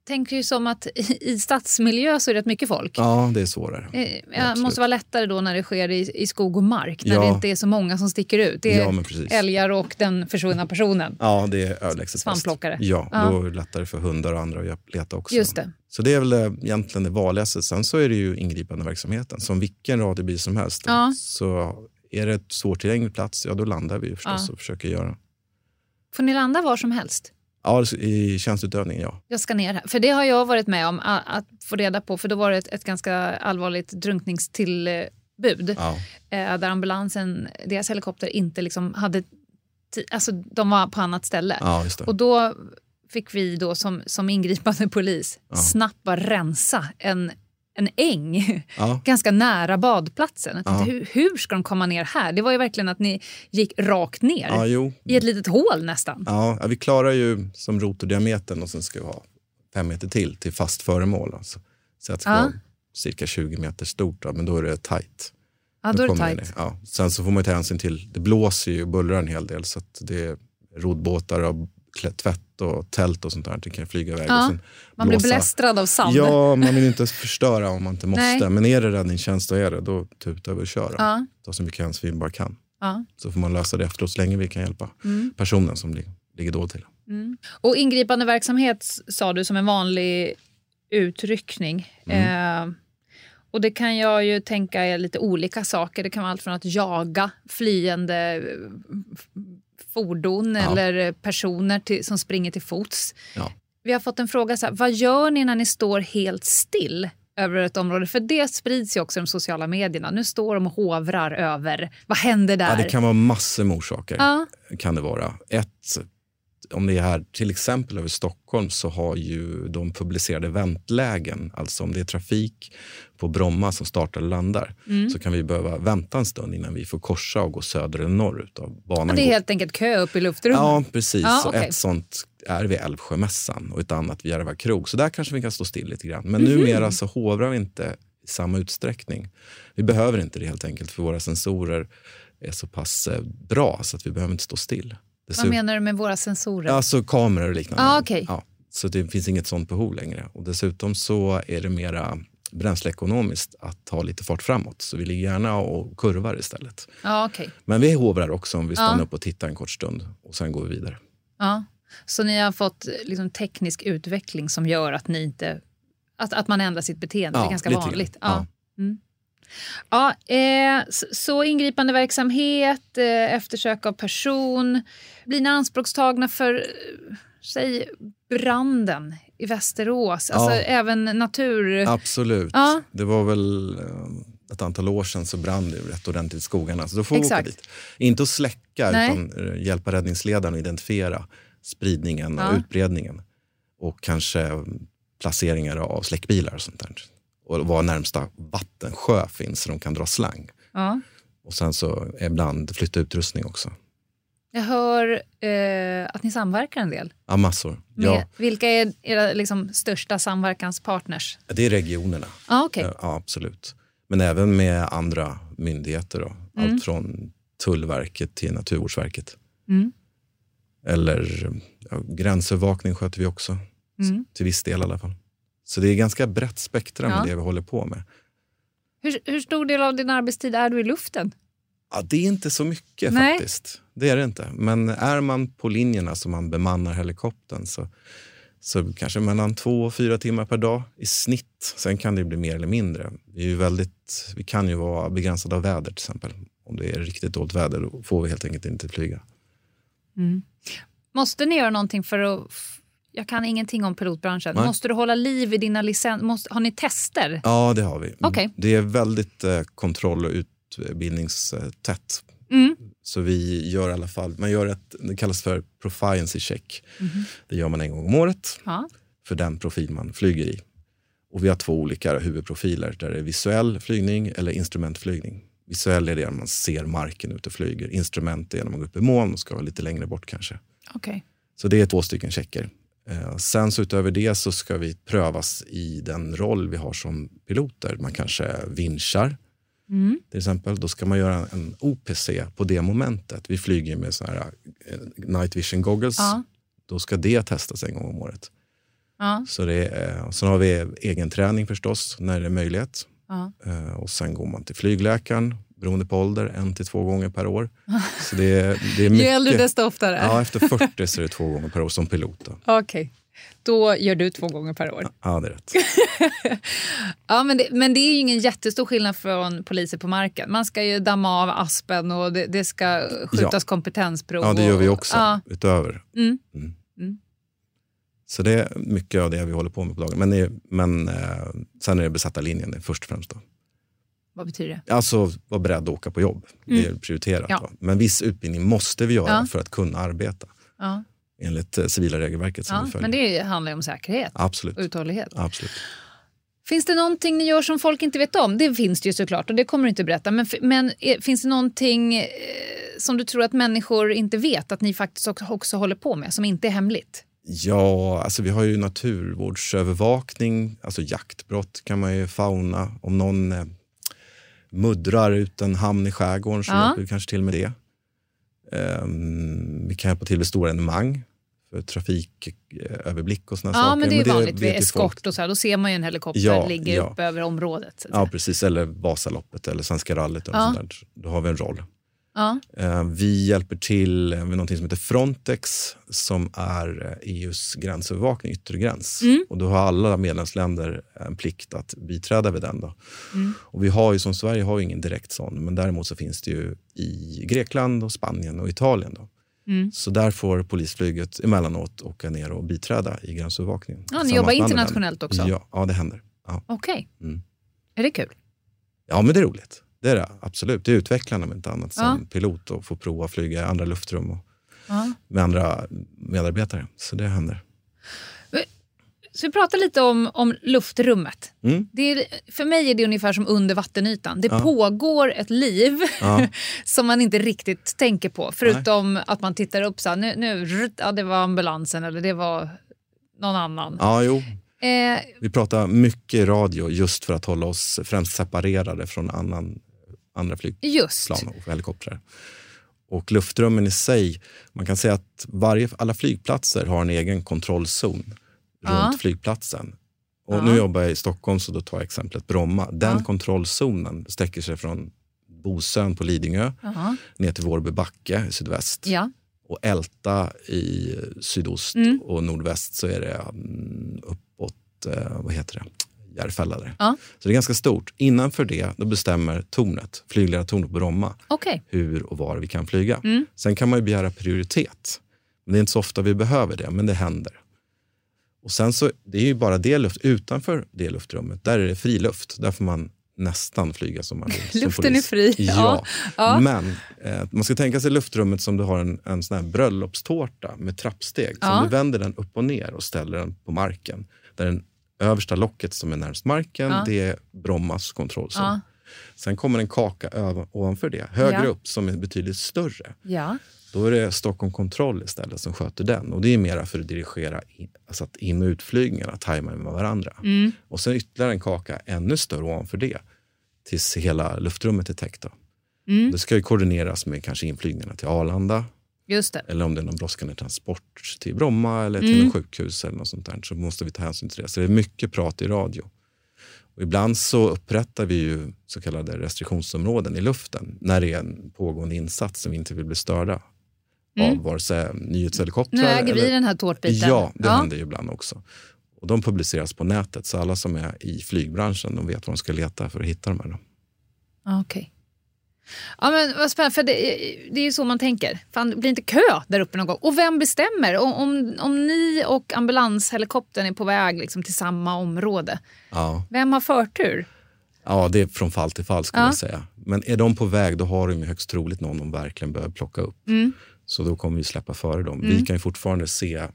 [SPEAKER 3] Tänker ju som att i stadsmiljö så är det rätt mycket folk.
[SPEAKER 4] Ja, det är svårare.
[SPEAKER 3] Eh, Ja, det måste vara lättare då när det sker i, i skog och mark, när
[SPEAKER 4] Ja.
[SPEAKER 3] det inte är så många som sticker ut. Det är
[SPEAKER 4] Ja,
[SPEAKER 3] älgar och den försvunna personen.
[SPEAKER 4] Ja, det är överlägset.
[SPEAKER 3] Svampplockare.
[SPEAKER 4] Ja,
[SPEAKER 3] Ja.
[SPEAKER 4] då är det lättare för hundar och andra att leta också.
[SPEAKER 3] Just det.
[SPEAKER 4] Så det är väl eh, egentligen det vanligaste. Sen så är det ju ingripande verksamheten. Som vilken radiobil som helst.
[SPEAKER 3] Ja.
[SPEAKER 4] Så är det ett svårtillgänglig plats, ja då landar vi förstås
[SPEAKER 3] Ja.
[SPEAKER 4] och försöker göra.
[SPEAKER 3] Får ni landa var som helst?
[SPEAKER 4] Ja, i tjänsteutövning, ja.
[SPEAKER 3] Jag ska ner här. För det har jag varit med om att få reda på. För då var det ett, ett ganska allvarligt drunkningstillbud.
[SPEAKER 4] ja.
[SPEAKER 3] Eh, där ambulansen, deras helikopter inte liksom hade... Alltså de var på annat ställe.
[SPEAKER 4] Ja.
[SPEAKER 3] Och då fick vi då som, som ingripande polis
[SPEAKER 4] Ja.
[SPEAKER 3] snabbt bara rensa en en äng ja. ganska nära badplatsen. Jag tänkte, ja. hur, hur ska de komma ner här? Det var ju verkligen att ni gick rakt ner ja, i ett litet hål nästan.
[SPEAKER 4] Ja, vi klarar ju som rotordiametern och sen ska vi ha fem meter till till fast föremål. Alltså. Så att det ska vara cirka 20 meter stort, då, men då är det tajt.
[SPEAKER 3] Ja, då, då är det tajt.
[SPEAKER 4] Sen så får man ta hänsyn till, det blåser ju och bullrar en hel del så att det är roddbåtar och tvätt och tält och sånt där. Det kan flyga iväg. Ja,
[SPEAKER 3] man blåsa. blir belästrad av sand.
[SPEAKER 4] Ja, man vill inte förstöra om man inte måste. Nej. Men är det räddningstjänst då är det, då tutar vi och kör. Ja. Ta så mycket hänsyn vi bara kan. Ja. Så får man lösa det efteråt så länge vi kan hjälpa mm. personen som ligger då till. Mm.
[SPEAKER 3] Och ingripande verksamhet sa du som en vanlig utryckning. Mm. Eh, och det kan jag ju tänka är lite olika saker. Det kan vara allt från att jaga flyende fordon ja. eller personer till, som springer till fots. Ja. Vi har fått en fråga, så här, vad gör ni när ni står helt still över ett område? För det sprids ju också i de sociala medierna. Nu står de och hovrar över. Vad händer där?
[SPEAKER 4] Ja, det kan vara massor med orsaker. Ja. Kan det vara. Ett, om det är här till exempel över Stockholm så har ju de publicerade väntlägen, alltså om det är trafik på Bromma som startar och landar, mm. så kan vi behöva vänta en stund innan vi får korsa och gå söder eller norrut. Av banan
[SPEAKER 3] och det är helt enkelt kö upp i luftrummet?
[SPEAKER 4] Ja, precis. Ja, okay. Ett sånt är vid Älvsjömässan och ett annat vid Järva krog. Så där kanske vi kan stå still lite grann. Men mm. numera så hovrar vi inte i samma utsträckning. Vi behöver inte det helt enkelt för våra sensorer är så pass eh, bra så att vi behöver inte stå still.
[SPEAKER 3] Vad menar du med våra sensorer?
[SPEAKER 4] Alltså kameror och liknande.
[SPEAKER 3] Ah, okay. ja,
[SPEAKER 4] så det finns inget sånt behov längre. Och dessutom så är det mera bränsleekonomiskt att ta lite fart framåt. Så vi ligger gärna och kurvar istället.
[SPEAKER 3] Ah, okay.
[SPEAKER 4] Men vi hovrar också om vi stannar ah. upp och tittar en kort stund och sen går vi vidare.
[SPEAKER 3] Ja. Så ni har fått liksom teknisk utveckling som gör att ni inte att, att man ändrar sitt beteende? Ja, det är ganska vanligt. Ja. Mm. Ja, eh, så ingripande verksamhet, eh, eftersök av person. Blir ni anspråkstagna för, eh, säg branden i Västerås? Alltså ja. även natur...
[SPEAKER 4] Absolut. Ja. Det var väl eh, ett antal år sedan så brann det rätt ordentligt i skogarna. Så då får vi åka dit. Inte att släcka, Nej. utan eh, hjälpa räddningsledaren att identifiera spridningen och utbredningen. Och kanske placeringar av släckbilar och sånt där och var närmsta vattensjö finns så de kan dra slang. Ja. Och sen så ibland flytta utrustning också.
[SPEAKER 3] Jag hör eh, att ni samverkar en del.
[SPEAKER 4] Ja, massor. Ja.
[SPEAKER 3] vilka är era liksom, största samverkanspartners?
[SPEAKER 4] Det är regionerna.
[SPEAKER 3] Ah, okay.
[SPEAKER 4] ja, absolut. Men även med andra myndigheter. Då. Mm. Allt från Tullverket till Naturvårdsverket. Mm. Eller ja, gränsövervakning sköter vi också. Mm. Till viss del i alla fall. Så det är ganska brett spektra med det vi håller på med.
[SPEAKER 3] Hur, hur, stor del av din arbetstid är du i luften?
[SPEAKER 4] Ja, det är inte så mycket Nej. faktiskt. Det är det inte. Men är man på linjerna som man bemannar helikoptern så, så kanske mellan två och fyra timmar per dag i snitt. Sen kan det bli mer eller mindre. Vi, är väldigt, vi kan ju vara begränsade av väder till exempel. Om det är riktigt dåligt väder då får vi helt enkelt inte flyga.
[SPEAKER 3] Mm. Måste ni göra någonting för att jag kan ingenting om pilotbranschen. Nej. Måste du hålla liv i dina licenser? Har ni tester?
[SPEAKER 4] Ja, det har vi.
[SPEAKER 3] Okay.
[SPEAKER 4] Det är väldigt eh, kontroll och utbildningstätt. Mm. Så vi gör i alla fall, man gör ett, det kallas för proficiency check. Mm. Det gör man en gång om året ja. för den profil man flyger i. Och vi har två olika huvudprofiler där det är visuell flygning eller instrumentflygning. Visuell är det när man ser marken ute och flyger. Instrument är när man går upp i moln och ska vara lite längre bort kanske.
[SPEAKER 3] Okay.
[SPEAKER 4] Så det är två stycken checker. Eh, sen så utöver det så ska vi prövas i den roll vi har som piloter. Man kanske vinschar mm. till exempel. Då ska man göra en OPC på det momentet. Vi flyger med såna här eh, night vision goggles. Ja. Då ska det testas en gång om året. Ja. Så det är, sen har vi egen träning förstås när det är möjlighet. Ja. Eh, och sen går man till flygläkaren beroende på ålder, en till två gånger per år. Så det är, det är mycket,
[SPEAKER 3] Ju äldre desto oftare?
[SPEAKER 4] Ja, efter 40 så är det två gånger per år som pilot.
[SPEAKER 3] Okej. Okay. Då gör du två gånger per år?
[SPEAKER 4] Ja, det är rätt.
[SPEAKER 3] ja, men, det, men det är ju ingen jättestor skillnad från poliser på marken. Man ska ju damma av aspen och det, det ska skjutas ja. kompetensprov.
[SPEAKER 4] Ja, det gör vi också, ja. utöver. Mm. Mm. Mm. Så det är mycket av det vi håller på med på dagen. Men, men eh, sen är det besatta linjen först och främst. Då.
[SPEAKER 3] Vad betyder
[SPEAKER 4] det? Alltså vara beredd att åka på jobb. Mm. Det är prioriterat. Ja. Men viss utbildning måste vi göra ja. för att kunna arbeta. Ja. Enligt eh, civila regelverket som
[SPEAKER 3] ja,
[SPEAKER 4] vi följer.
[SPEAKER 3] Men det handlar ju om säkerhet
[SPEAKER 4] Absolut.
[SPEAKER 3] och uthållighet.
[SPEAKER 4] Absolut.
[SPEAKER 3] Finns det någonting ni gör som folk inte vet om? Det finns det ju såklart och det kommer du inte berätta. Men, men är, finns det någonting eh, som du tror att människor inte vet att ni faktiskt också håller på med som inte är hemligt?
[SPEAKER 4] Ja, alltså vi har ju naturvårdsövervakning, alltså jaktbrott kan man ju fauna. Om någon eh, muddrar ut en hamn i skärgården så ja. kanske till med det. Um, vi kan hjälpa till med stora evenemang för trafiköverblick och såna
[SPEAKER 3] ja,
[SPEAKER 4] saker.
[SPEAKER 3] men det är men vanligt vid eskort och så här, då ser man ju en helikopter
[SPEAKER 4] ja,
[SPEAKER 3] ligga
[SPEAKER 4] ja.
[SPEAKER 3] upp över området.
[SPEAKER 4] Ja, precis. Eller Vasaloppet eller Svenska rallyt. Och ja. sånt Då har vi en roll.
[SPEAKER 3] Ja.
[SPEAKER 4] Eh, vi hjälper till med något som heter Frontex som är EUs gränsövervakning, yttre gräns. Mm. Och då har alla medlemsländer en plikt att biträda vid den. Då. Mm. Och vi har ju som Sverige har ingen direkt sån, men däremot så finns det ju i Grekland, och Spanien och Italien. Då.
[SPEAKER 3] Mm.
[SPEAKER 4] Så där får polisflyget emellanåt åka ner och biträda i gränsövervakningen.
[SPEAKER 3] Ja, ni jobbar internationellt också?
[SPEAKER 4] Ja, ja, det händer. Ja.
[SPEAKER 3] Okej.
[SPEAKER 4] Okay. Mm.
[SPEAKER 3] Är det kul?
[SPEAKER 4] Ja, men det är roligt. Det är det absolut. Det är utvecklande om inte annat som ja. pilot och få prova att flyga i andra luftrum och ja. med andra medarbetare. Så det händer.
[SPEAKER 3] Så vi pratar lite om, om luftrummet.
[SPEAKER 4] Mm.
[SPEAKER 3] Det är, för mig är det ungefär som under vattenytan. Det ja. pågår ett liv
[SPEAKER 4] ja.
[SPEAKER 3] som man inte riktigt tänker på. Förutom Nej. att man tittar upp så här, nu, nu ja, det var ambulansen eller det var någon annan.
[SPEAKER 4] Ja, jo.
[SPEAKER 3] Eh,
[SPEAKER 4] vi pratar mycket radio just för att hålla oss främst separerade från annan andra flygplan och helikoptrar. Och luftrummen i sig, man kan säga att varje, alla flygplatser har en egen kontrollzon
[SPEAKER 3] ja.
[SPEAKER 4] runt flygplatsen. Och
[SPEAKER 3] ja.
[SPEAKER 4] Nu jobbar jag i Stockholm, så då tar jag exemplet Bromma. Den ja. kontrollzonen sträcker sig från Bosön på Lidingö
[SPEAKER 3] Aha.
[SPEAKER 4] ner till Vårby backe i sydväst.
[SPEAKER 3] Ja.
[SPEAKER 4] Och Älta i sydost
[SPEAKER 3] Mm.
[SPEAKER 4] och nordväst så är det mm, uppåt, eh, vad heter det? Järfälla. Där.
[SPEAKER 3] Ja.
[SPEAKER 4] Så det är ganska stort. Innanför det då bestämmer tornet, flygledartornet på Bromma,
[SPEAKER 3] okay.
[SPEAKER 4] hur och var vi kan flyga.
[SPEAKER 3] Mm.
[SPEAKER 4] Sen kan man ju begära prioritet. Men det är inte så ofta vi behöver det, men det händer. Och sen så, det är ju bara det luft, utanför det luftrummet, där är det fri luft. Där får man nästan flyga som man vill.
[SPEAKER 3] Luften är fri.
[SPEAKER 4] Ja,
[SPEAKER 3] ja.
[SPEAKER 4] men eh, man ska tänka sig luftrummet som du har en, en sån bröllopstårta med trappsteg.
[SPEAKER 3] Ja.
[SPEAKER 4] Så du vänder den upp och ner och ställer den på marken. Där den översta locket som är närmast marken,
[SPEAKER 3] Ja.
[SPEAKER 4] det är Brommas kontrollzon.
[SPEAKER 3] Ja.
[SPEAKER 4] Sen kommer en kaka ovanför det, högre
[SPEAKER 3] Ja.
[SPEAKER 4] upp, som är betydligt större.
[SPEAKER 3] Ja.
[SPEAKER 4] Då är det Stockholm Kontroll istället som sköter den. Och Det är mera för att dirigera in, alltså att in och utflygningarna, tajma med varandra.
[SPEAKER 3] Mm.
[SPEAKER 4] Och sen ytterligare en kaka ännu större ovanför det tills hela luftrummet är täckt.
[SPEAKER 3] Mm.
[SPEAKER 4] Det ska ju koordineras med kanske inflygningarna till Arlanda
[SPEAKER 3] Just det.
[SPEAKER 4] eller om det är någon brådskande transport till Bromma eller till
[SPEAKER 3] Mm.
[SPEAKER 4] något sjukhus eller något sånt där, så måste vi ta hänsyn till det. Så det är mycket prat i radio. Och ibland så upprättar vi ju så kallade restriktionsområden i luften när det är en pågående insats som vi inte vill bli störda
[SPEAKER 3] Mm.
[SPEAKER 4] av vare sig nyhetshelikoptrar
[SPEAKER 3] Nu äger vi
[SPEAKER 4] eller...
[SPEAKER 3] den här tårtbiten.
[SPEAKER 4] Ja, det
[SPEAKER 3] ja.
[SPEAKER 4] händer ju ibland också. Och de publiceras på nätet, så alla som är i flygbranschen de vet vad de ska leta för att hitta de här.
[SPEAKER 3] Ja, Okej. Ja, men vad spännande, för det, det är ju så man tänker. Fan, det blir inte kö där uppe någon gång? Och vem bestämmer? Om, om, om ni och ambulanshelikoptern är på väg liksom, till samma område,
[SPEAKER 4] Ja.
[SPEAKER 3] vem har förtur?
[SPEAKER 4] ja, det är från fall till fall skulle
[SPEAKER 3] Ja.
[SPEAKER 4] jag säga. Men är de på väg, då har de högst troligt någon de verkligen behöver plocka upp.
[SPEAKER 3] Mm.
[SPEAKER 4] Så då kommer vi släppa före dem.
[SPEAKER 3] Mm.
[SPEAKER 4] Vi kan ju fortfarande se,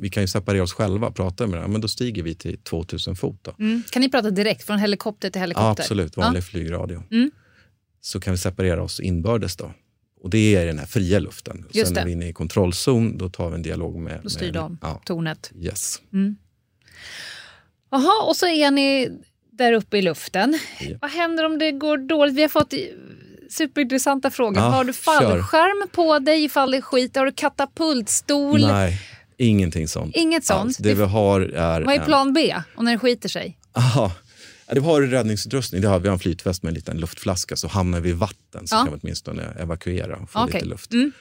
[SPEAKER 4] vi kan ju separera oss själva, prata med dem, men då stiger vi till 2000 fot. Då.
[SPEAKER 3] Mm. Kan ni prata direkt från helikopter till
[SPEAKER 4] Ja,
[SPEAKER 3] helikopter?
[SPEAKER 4] absolut, vanlig flygradio.
[SPEAKER 3] Mm.
[SPEAKER 4] Så kan vi separera oss inbördes då. Och det är den här fria luften.
[SPEAKER 3] Just
[SPEAKER 4] Sen
[SPEAKER 3] det.
[SPEAKER 4] när vi är inne i kontrollzon, då tar vi en dialog med...
[SPEAKER 3] Då styr
[SPEAKER 4] med,
[SPEAKER 3] de
[SPEAKER 4] Ja,
[SPEAKER 3] tornet.
[SPEAKER 4] yes.
[SPEAKER 3] Jaha, och så är ni där uppe i luften.
[SPEAKER 4] Ja.
[SPEAKER 3] Vad händer om det går dåligt? Vi har fått superintressanta frågor.
[SPEAKER 4] Ja,
[SPEAKER 3] har du fallskärm på dig ifall det är skit? Har du katapultstol?
[SPEAKER 4] Nej, ingenting sånt.
[SPEAKER 3] Inget sånt?
[SPEAKER 4] Alls. Det vi har är...
[SPEAKER 3] Vad är plan B om när det skiter sig?
[SPEAKER 4] Aha. Det har räddningsutrustning. Det har, vi har en flytväst med en liten luftflaska. Så hamnar vi i vatten så
[SPEAKER 3] Ja.
[SPEAKER 4] kan vi åtminstone evakuera och få
[SPEAKER 3] Okej.
[SPEAKER 4] lite luft.
[SPEAKER 3] Mm.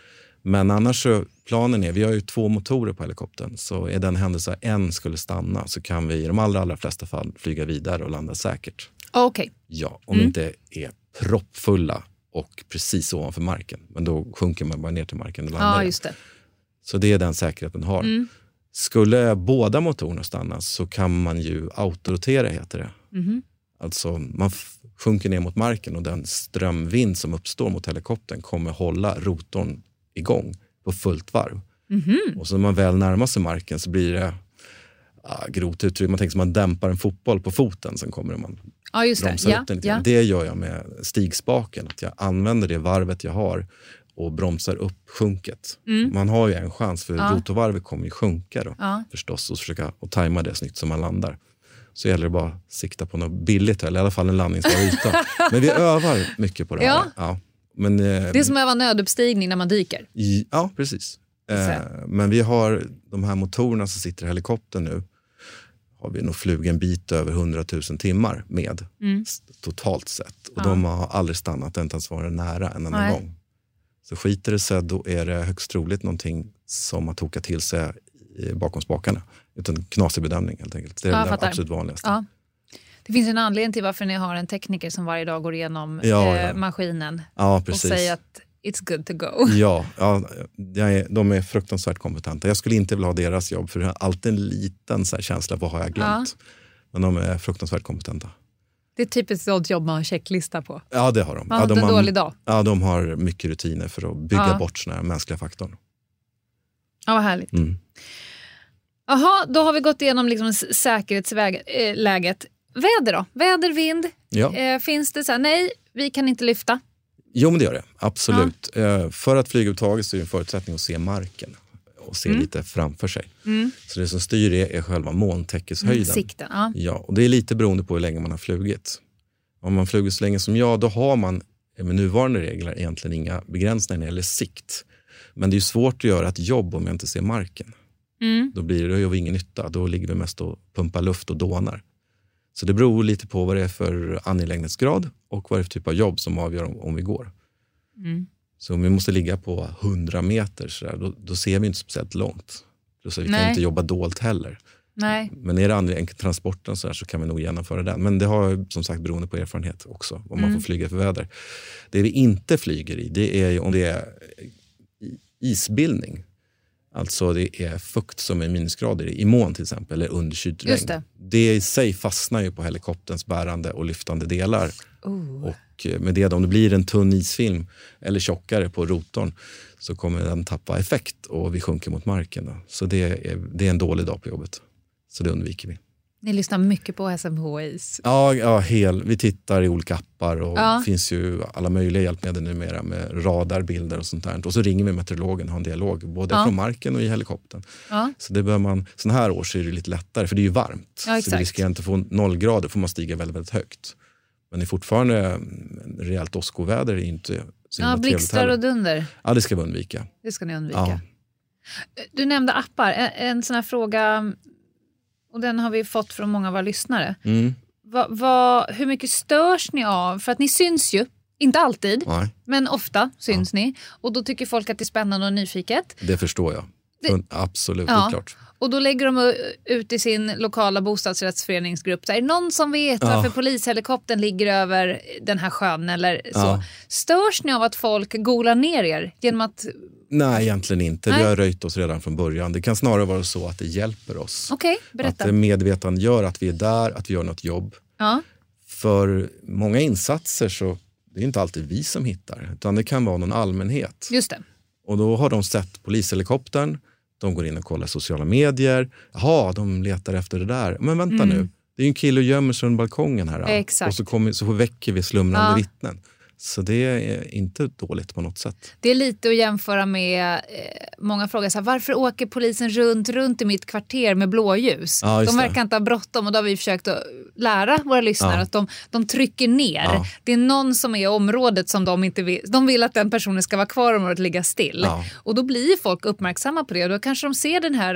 [SPEAKER 4] Men annars så, planen är, vi har ju två motorer på helikoptern. Så är den händelse att en skulle stanna så kan vi i de allra, allra flesta fall flyga vidare och landa säkert.
[SPEAKER 3] Okej.
[SPEAKER 4] Ja, om
[SPEAKER 3] Mm.
[SPEAKER 4] vi inte är proppfulla och precis ovanför marken. Men då sjunker man bara ner till marken och landar.
[SPEAKER 3] Ja, just det.
[SPEAKER 4] Så det är den säkerheten har.
[SPEAKER 3] Mm.
[SPEAKER 4] Skulle båda motorerna stanna så kan man ju autorotera, heter det.
[SPEAKER 3] Mhm.
[SPEAKER 4] Alltså man sjunker ner mot marken och den strömvind som uppstår mot helikoptern kommer hålla rotorn igång på fullt varv.
[SPEAKER 3] Mhm.
[SPEAKER 4] Och så när man väl närmar sig marken så blir det ja, grovt uttryck, man tänker som man dämpar en fotboll på foten, sen kommer man
[SPEAKER 3] ja, just det.
[SPEAKER 4] upp den lite
[SPEAKER 3] ja.
[SPEAKER 4] Det gör jag med stigspaken, att jag använder det varvet jag har och bromsar upp sjunket. Man har ju en chans, för
[SPEAKER 3] Mm. Ja.
[SPEAKER 4] rotorvarvet kommer ju sjunka då,
[SPEAKER 3] Ja.
[SPEAKER 4] förstås, och försöka och tajma det snyggt så man landar. Så gäller det bara att sikta på något billigt, eller i alla fall en landningsbar yta. Men vi övar mycket på det här.
[SPEAKER 3] Ja.
[SPEAKER 4] Ja. Men, eh,
[SPEAKER 3] Det är som att öva nöduppstigning när man dyker.
[SPEAKER 4] i, ja, precis. Eh, men vi har de här motorerna som sitter i helikoptern nu. Har vi nog flugit en bit över 100 000 timmar med
[SPEAKER 3] Mm.
[SPEAKER 4] totalt sett. Och de har aldrig stannat, inte ens varit nära en enda gång. Så skiter det sig, då är det högst troligt någonting som har tokat till sig bakom spakarna. Utan knasig bedömning helt enkelt. Det är
[SPEAKER 3] Ja,
[SPEAKER 4] det absolut vanligaste.
[SPEAKER 3] Ja. Det finns en anledning till varför ni har en tekniker som varje dag går igenom
[SPEAKER 4] Ja,
[SPEAKER 3] eh, maskinen och säger att it's good to go.
[SPEAKER 4] Ja, ja är, de är fruktansvärt kompetenta. Jag skulle inte vilja ha deras jobb för jag har alltid en liten så känsla, vad har jag glömt? Men de är fruktansvärt kompetenta.
[SPEAKER 3] Det är typiskt sånt jobb man har checklista på.
[SPEAKER 4] Ja, det har de.
[SPEAKER 3] Man
[SPEAKER 4] ja,
[SPEAKER 3] har
[SPEAKER 4] de
[SPEAKER 3] en dålig dag.
[SPEAKER 4] Ja, de har mycket rutiner för att bygga
[SPEAKER 3] Ja.
[SPEAKER 4] bort såna här mänskliga faktorn.
[SPEAKER 3] Ja, vad härligt.
[SPEAKER 4] Mm.
[SPEAKER 3] Jaha, då har vi gått igenom liksom säkerhetsläget. Väder då? Väder, vind?
[SPEAKER 4] Ja.
[SPEAKER 3] Eh, finns det så här, nej, vi kan inte lyfta.
[SPEAKER 4] Jo, men det gör det. Absolut. Eh, för att flyga överhuvudtaget så är det en förutsättning att se marken och se lite framför sig. Så det som styr det är själva molntäckeshöjden.
[SPEAKER 3] Sikten, ja.
[SPEAKER 4] Ja, och det är lite beroende på hur länge man har flugit. Om man flugit så länge som jag, då har man med nuvarande regler egentligen inga begränsningar när det gäller sikt. Men det är svårt att göra ett jobb om jag inte ser marken. Då, blir, då gör vi ingen nytta. Då ligger vi mest och pumpar luft och dånar. Så det beror lite på vad det är för angelägenhetsgrad och vad det är för typ av jobb som avgör om, om vi går. Så om vi måste ligga på 100 meter, så där, då, då ser vi inte speciellt långt. Att vi kan
[SPEAKER 3] Nej.
[SPEAKER 4] inte jobba dolt heller.
[SPEAKER 3] Nej.
[SPEAKER 4] Men är det angelägen transporten så, här, så kan vi nog genomföra den. Men det har som sagt beroende på erfarenhet också, vad man får flyga för väder. Det vi inte flyger i, det är om det är isbildning. Alltså det är fukt som är minusgrader i moln till exempel, eller underkylt regn.
[SPEAKER 3] Just det.
[SPEAKER 4] det i sig fastnar ju på helikopterns bärande och lyftande delar.
[SPEAKER 3] Oh.
[SPEAKER 4] Och eh, med det, om det blir en tunn isfilm eller tjockare på rotorn så kommer den tappa effekt och vi sjunker mot marken. Då. Så det är, det är en dålig dag på jobbet. Så det undviker vi.
[SPEAKER 3] Ni lyssnar mycket på SMHIs.
[SPEAKER 4] Ja, ja hel, vi tittar i olika appar och
[SPEAKER 3] Ja.
[SPEAKER 4] det finns ju alla möjliga hjälpmedel numera med radarbilder och sånt där. Och så ringer vi meteorologen och har en dialog både
[SPEAKER 3] Ja.
[SPEAKER 4] från marken och i helikoptern.
[SPEAKER 3] Ja.
[SPEAKER 4] Så det bör man, sån här år så är det lite lättare för det är ju varmt.
[SPEAKER 3] Ja,
[SPEAKER 4] så
[SPEAKER 3] exakt.
[SPEAKER 4] vi riskerar inte att få noll grader får man stiga väldigt, väldigt högt. Men det är fortfarande mm, rejält åskoväder är inte så
[SPEAKER 3] Ja,
[SPEAKER 4] himla trevligt
[SPEAKER 3] blixtar och dunder.
[SPEAKER 4] Ja, det ska vi undvika.
[SPEAKER 3] Det ska ni undvika.
[SPEAKER 4] Ja.
[SPEAKER 3] Du nämnde appar. En, en sån här fråga, och den har vi fått från många av våra lyssnare.
[SPEAKER 4] Mm.
[SPEAKER 3] Va, va, hur mycket störs ni av? För att ni syns ju, inte alltid,
[SPEAKER 4] Nej,
[SPEAKER 3] men ofta syns ni. Och då tycker folk att det är spännande och nyfiket.
[SPEAKER 4] det förstår jag. Und- Absolut,
[SPEAKER 3] Ja.
[SPEAKER 4] det klart.
[SPEAKER 3] Och då lägger de ut i sin lokala bostadsrättsföreningsgrupp. Så är det någon som vet
[SPEAKER 4] Ja.
[SPEAKER 3] varför polishelikoptern ligger över den här sjön eller så?
[SPEAKER 4] Ja.
[SPEAKER 3] Störs ni av att folk golar ner er genom att...
[SPEAKER 4] Nej, egentligen inte.
[SPEAKER 3] Nej.
[SPEAKER 4] Vi har röjt oss redan från början. Det kan snarare vara så att det hjälper oss. Att
[SPEAKER 3] berätta.
[SPEAKER 4] det medvetandegör att vi är där, att vi gör något jobb.
[SPEAKER 3] Ja.
[SPEAKER 4] För många insatser så det är inte alltid vi som hittar, utan det kan vara någon allmänhet.
[SPEAKER 3] Just det.
[SPEAKER 4] Och då har de sett polishelikoptern, de går in och kollar sociala medier. Jaha, de letar efter det där. Men vänta nu, det är ju en kille och gömmer sig under balkongen här.
[SPEAKER 3] Mm. Exakt.
[SPEAKER 4] Och så, kommer, så väcker vi slumrande
[SPEAKER 3] Ja.
[SPEAKER 4] vittnen. Så det är inte dåligt på något sätt.
[SPEAKER 3] Det är lite att jämföra med, eh, många frågar så här, varför åker polisen runt, runt i mitt kvarter med blåljus?
[SPEAKER 4] Ja,
[SPEAKER 3] de
[SPEAKER 4] det.
[SPEAKER 3] verkar inte ha bråttom och då har vi försökt att lära våra lyssnare
[SPEAKER 4] Ja.
[SPEAKER 3] att de, de trycker ner.
[SPEAKER 4] Ja.
[SPEAKER 3] Det är någon som är i området som de inte vill, de vill att den personen ska vara kvar i området och ligga still. Och då blir folk uppmärksamma på det och då kanske de ser den här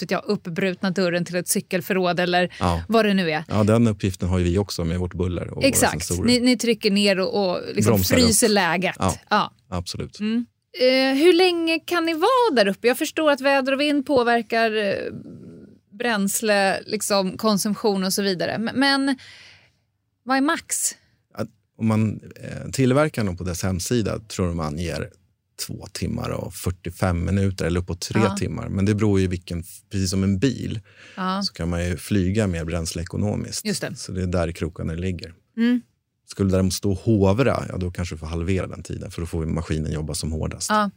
[SPEAKER 3] vet jag, uppbrutna dörren till ett cykelförråd eller vad det nu är.
[SPEAKER 4] Ja, den uppgiften har ju vi också med vårt buller och våra
[SPEAKER 3] Exakt,
[SPEAKER 4] sensorer.
[SPEAKER 3] ni, ni trycker ner och, och liksom
[SPEAKER 4] Bromsar
[SPEAKER 3] fryser
[SPEAKER 4] upp.
[SPEAKER 3] läget.
[SPEAKER 4] Ja.
[SPEAKER 3] Ja.
[SPEAKER 4] Absolut.
[SPEAKER 3] Eh, hur länge kan ni vara där uppe? Jag förstår att väder och vind påverkar eh, bränsle, liksom, konsumtion och så vidare. M- Men vad är max?
[SPEAKER 4] Att Om man, eh, tillverkarna på dess hemsida tror de anger två timmar och 45 minuter eller uppåt tre
[SPEAKER 3] Ja.
[SPEAKER 4] timmar. Men det beror ju vilken, precis som en bil
[SPEAKER 3] Ja.
[SPEAKER 4] så kan man ju flyga mer bränsleekonomiskt.
[SPEAKER 3] Just det.
[SPEAKER 4] Så det är där krokarna ligger.
[SPEAKER 3] Mm.
[SPEAKER 4] Skulle det däremot stå och hovra, ja, då kanske vi får halvera den tiden för då får vi maskinen jobba som hårdast.
[SPEAKER 3] Ja.